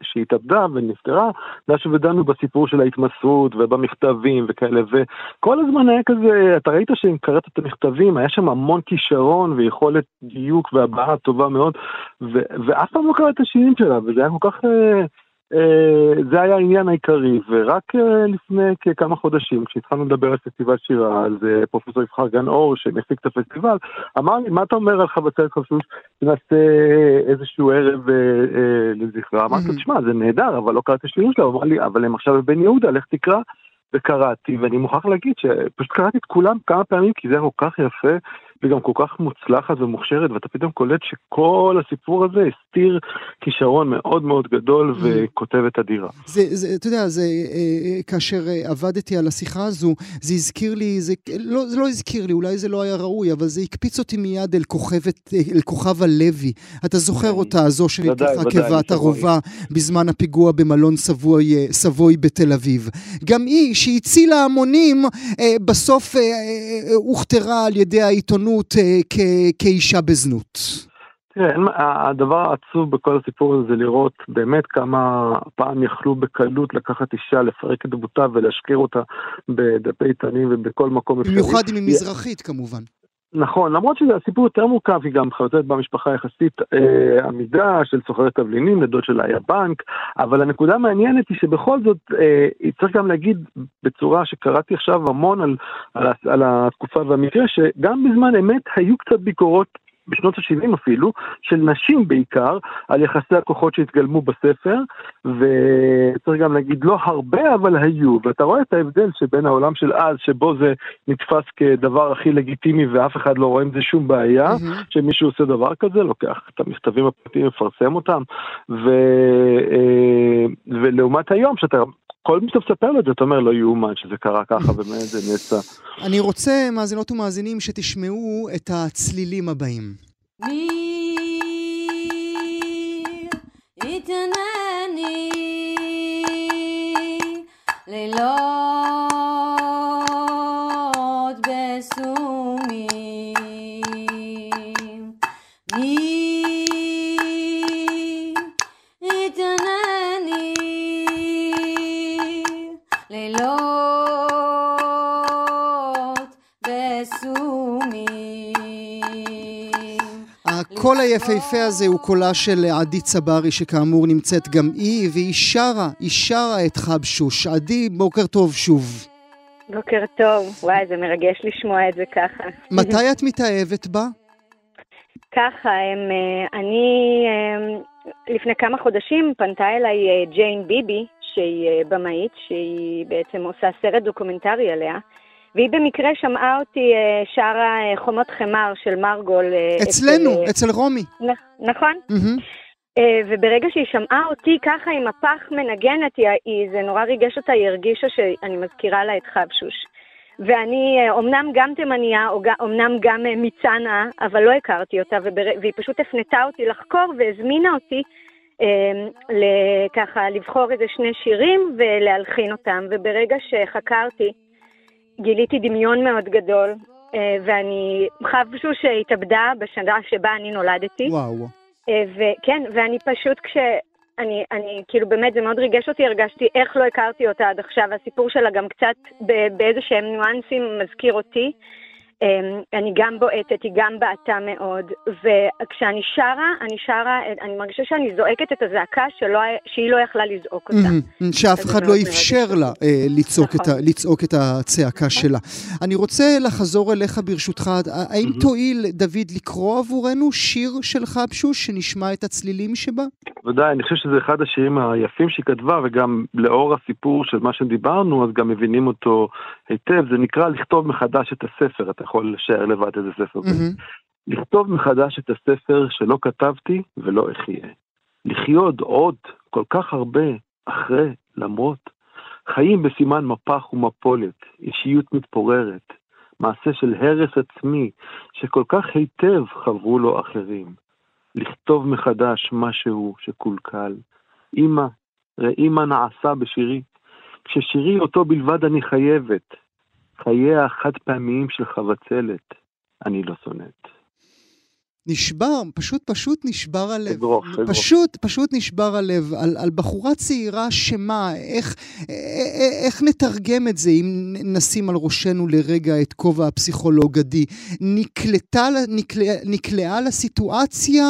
כשהיא התאבדה ונפטרה, דשו ודנו בסיפור של ההתמסרות ובמכתבים וכאלה, וכל הזמן היה כזה, אתה ראית שאם קראת את המכתבים, היה שם המון כישרון ויכולת דיוק והבעה טובה מאוד, ו, ואף פעם לא קראת את השירים שלה, וזה היה כל כך... אה, זה היה העניין העיקרי, ורק אה, לפני כמה חודשים, כשהתחלנו לדבר על פסטיבל שירה, אז אה, פרופסור יבחר גן אור, שמפיק את הפסטיבל, אמר לי, מה אתה אומר על חבצלת חשוש, נעשה איזשהו ערב לזכרה? אמרתי לו, תשמע, זה נהדר, אבל לא קראתי שירים שלה, הוא אמר לי, אבל הם עכשיו בבן יהודה, לך תקרא. וקראתי, ואני מוכרח להגיד שפשוט קראתי את כולם כמה פעמים, כי זה היה כל כך יפה, וגם כל כך מוצלחת ומוכשרת, ואתה פתאום קולט שכל הסיפור הזה הסתיר כישרון מאוד מאוד גדול mm. וכותבת אדירה. זה, זה, אתה יודע, זה, אה, אה, כאשר אה, עבדתי על השיחה הזו, זה הזכיר לי, זה לא, זה לא הזכיר לי, אולי זה לא היה ראוי, אבל זה הקפיץ אותי מיד אל כוכבת, אל כוכב הלוי. אתה זוכר אותה, זו שנלקחה כבת ערובה בזמן הפיגוע במלון סבוי, סבוי בתל אביב. גם היא, שהצילה המונים, בסוף הוכתרה על ידי העיתונות. זנות אה, כאישה בזנות? תראה, הדבר העצוב בכל הסיפור הזה זה לראות באמת כמה פעם יכלו בקלות לקחת אישה, לפרק את דמותה ולהשקיר אותה בדפי עיתונים ובכל מקום אפשרי. במיוחד אם היא מזרחית כמובן. נכון, למרות שזה הסיפור יותר מורכב, היא גם חייבת במשפחה יחסית אה, עמידה של סוחרת תבלינים, לדוד שלה היה בנק, אבל הנקודה המעניינת היא שבכל זאת, אה, צריך גם להגיד בצורה שקראתי עכשיו המון על, על, על התקופה והמקרה, שגם בזמן אמת היו קצת ביקורות בשנות ה-70 אפילו, של נשים בעיקר, על יחסי הכוחות שהתגלמו בספר, וצריך גם להגיד לא הרבה אבל היו, ואתה רואה את ההבדל שבין העולם של אז, שבו זה נתפס כדבר הכי לגיטימי ואף אחד לא רואה עם זה שום בעיה, mm-hmm. שמישהו עושה דבר כזה, לוקח את המכתבים הפרטיים, מפרסם אותם, ו, אה, ולעומת היום, שאתה כל מי שאתה מספר לו את זה, אתה אומר, לא יאומן שזה קרה ככה, באמת זה נעשה. אני רוצה, מאזינות ומאזינים, שתשמעו את הצלילים הבאים. מי יתנני לילות הקול היפהפה הזה הוא קולה של עדי צברי, שכאמור נמצאת גם היא, והיא שרה, היא שרה את חבשוש. עדי, בוקר טוב שוב. בוקר טוב, וואי, זה מרגש לשמוע את זה ככה. מתי את מתאהבת בה? ככה, הם, אה, אני, הם, אה, לפני כמה חודשים פנתה אליי אה, ג'יין ביבי, שהיא במאית, שהיא בעצם עושה סרט דוקומנטרי עליה. והיא במקרה שמעה אותי אה, שרה אה, חומות חמר של מרגול. אה, אצלנו, אצל, אצל רומי. נכון. Mm-hmm. וברגע שהיא שמעה אותי ככה עם הפח מנגנת, היא, זה נורא ריגש אותה, היא הרגישה שאני מזכירה לה את חבשוש. ואני אומנם גם תימניה, אומנם גם מצנעה, אבל לא הכרתי אותה, ובר... והיא פשוט הפנתה אותי לחקור והזמינה אותי אה, ככה לבחור איזה שני שירים ולהלחין אותם. וברגע שחקרתי, גיליתי דמיון מאוד גדול, אה, ואני חבשו שהתאבדה בשנה שבה אני נולדתי. וואו. אה, וכן, ואני פשוט כש... אני, אני, כאילו באמת זה מאוד ריגש אותי, הרגשתי איך לא הכרתי אותה עד עכשיו, הסיפור שלה גם קצת באיזה שהם ניואנסים מזכיר אותי. אמ, אני גם בועטת, היא גם בעטה מאוד, וכשאני שרה, אני שרה, אני מרגישה שאני זועקת את הזעקה שלא, שהיא לא יכלה לזעוק אותה. שאף אחד לא אפשר לה אה, לצעוק, נכון. את לצעוק את הצעקה שלה. אני רוצה לחזור אליך ברשותך, האם תואיל, דוד, לקרוא עבורנו שיר של חבשוש, שנשמע את הצלילים שבה? ודאי, אני חושב שזה אחד השירים היפים שהיא כתבה, וגם לאור הסיפור של מה שדיברנו, אז גם מבינים אותו היטב. זה נקרא לכתוב מחדש את הספר, אתה יכול לשער לבד איזה ספר זה. Mm-hmm. לכתוב מחדש את הספר שלא כתבתי ולא אחיה. לחיות עוד כל כך הרבה אחרי, למרות. חיים בסימן מפח ומפולת, אישיות מתפוררת, מעשה של הרס עצמי, שכל כך היטב חברו לו אחרים. לכתוב מחדש משהו שקולקל. אמא, ראי מה נעשה בשירי. כששירי אותו בלבד אני חייבת, חייה החד פעמיים של חבצלת, אני לא שונאת. נשבר, פשוט פשוט נשבר הלב. אגרוף, אגרוף. פשוט, פשוט נשבר הלב על, על בחורה צעירה שמה, איך, איך נתרגם את זה אם נשים על ראשנו לרגע את כובע הפסיכולוג עדי? נקלטה, נקלע, נקלעה לסיטואציה?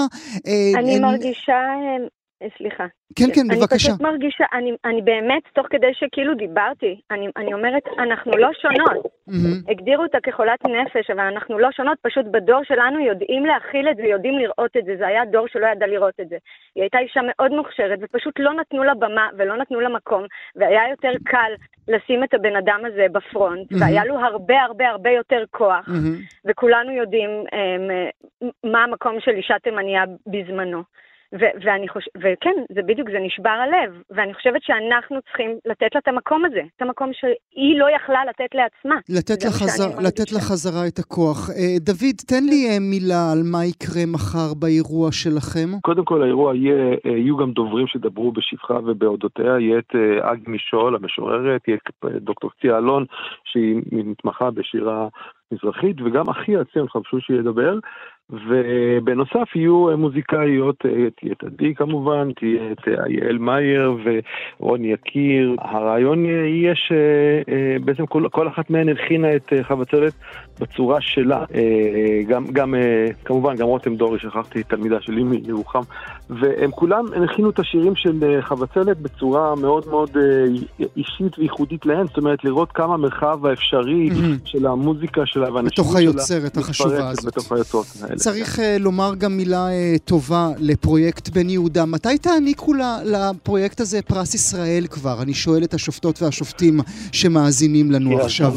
אה, אני אה, מרגישה, אה, סליחה. כן, כן, בבקשה. אני פשוט מרגישה, אני, אני באמת, תוך כדי שכאילו דיברתי, אני, אני אומרת, אנחנו לא שונות. Mm-hmm. הגדירו אותה כחולת נפש, אבל אנחנו לא שונות, פשוט בדור שלנו יודעים להכיל את זה, יודעים לראות את זה. זה היה דור שלא ידע לראות את זה. היא הייתה אישה מאוד מוכשרת, ופשוט לא נתנו לה במה ולא נתנו לה מקום, והיה יותר קל לשים את הבן אדם הזה בפרונט, mm-hmm. והיה לו הרבה הרבה הרבה יותר כוח, mm-hmm. וכולנו יודעים um, מה המקום של אישה תימניה בזמנו. ו- ואני חושב, וכן, זה בדיוק, זה נשבר הלב. ואני חושבת שאנחנו צריכים לתת לה את המקום הזה, את המקום שהיא לא יכלה לתת לעצמה. לתת, לה, חזר, לתת לה חזרה את הכוח. אה, דוד, תן לי אה, מילה על מה יקרה מחר באירוע שלכם. קודם כל, האירוע יהיה, אה, יהיו גם דוברים שידברו בשבחה ובאודותיה. יהיה את אג משול, המשוררת, יהיה את דוקטור קציה אלון, שהיא מתמחה בשירה מזרחית, וגם אחי הציון חבשושי ידבר. ובנוסף יהיו מוזיקאיות, תהיה את עדי כמובן, תהיה את יעל מאייר ורוני יקיר. הרעיון יהיה שבעצם כל, כל אחת מהן הלחינה את חבצלת בצורה שלה. גם, גם כמובן, גם רותם דורי, שכחתי תלמידה שלי מירוחם, והם כולם הלחינו את השירים של חבצלת בצורה מאוד מאוד אישית וייחודית להן, זאת אומרת לראות כמה המרחב האפשרי של המוזיקה שלה והאנשים שלה. בתוך היוצרת החשובה הזאת. בתוך היוצרות. צריך uh, לומר גם מילה uh, טובה לפרויקט בן יהודה. מתי תעניקו לפרויקט הזה פרס ישראל כבר? אני שואל את השופטות והשופטים שמאזינים לנו עכשיו.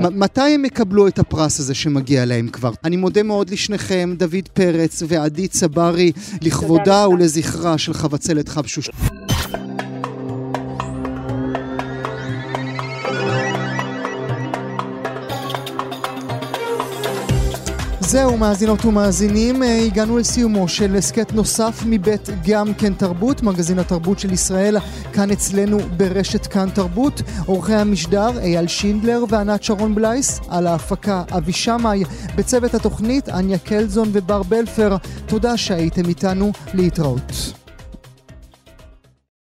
מתי הם יקבלו את הפרס הזה שמגיע להם כבר? אני מודה מאוד לשניכם, דוד פרץ ועדי צברי, לכבודה ולזכרה של חבצלת חבשוש. זהו, מאזינות ומאזינים, אה, הגענו לסיומו של הסכת נוסף מבית גם כן תרבות, מגזין התרבות של ישראל, כאן אצלנו ברשת כאן תרבות. עורכי המשדר אייל שינדלר וענת שרון בלייס, על ההפקה אבי שמאי, בצוות התוכנית אניה קלזון ובר בלפר. תודה שהייתם איתנו, להתראות.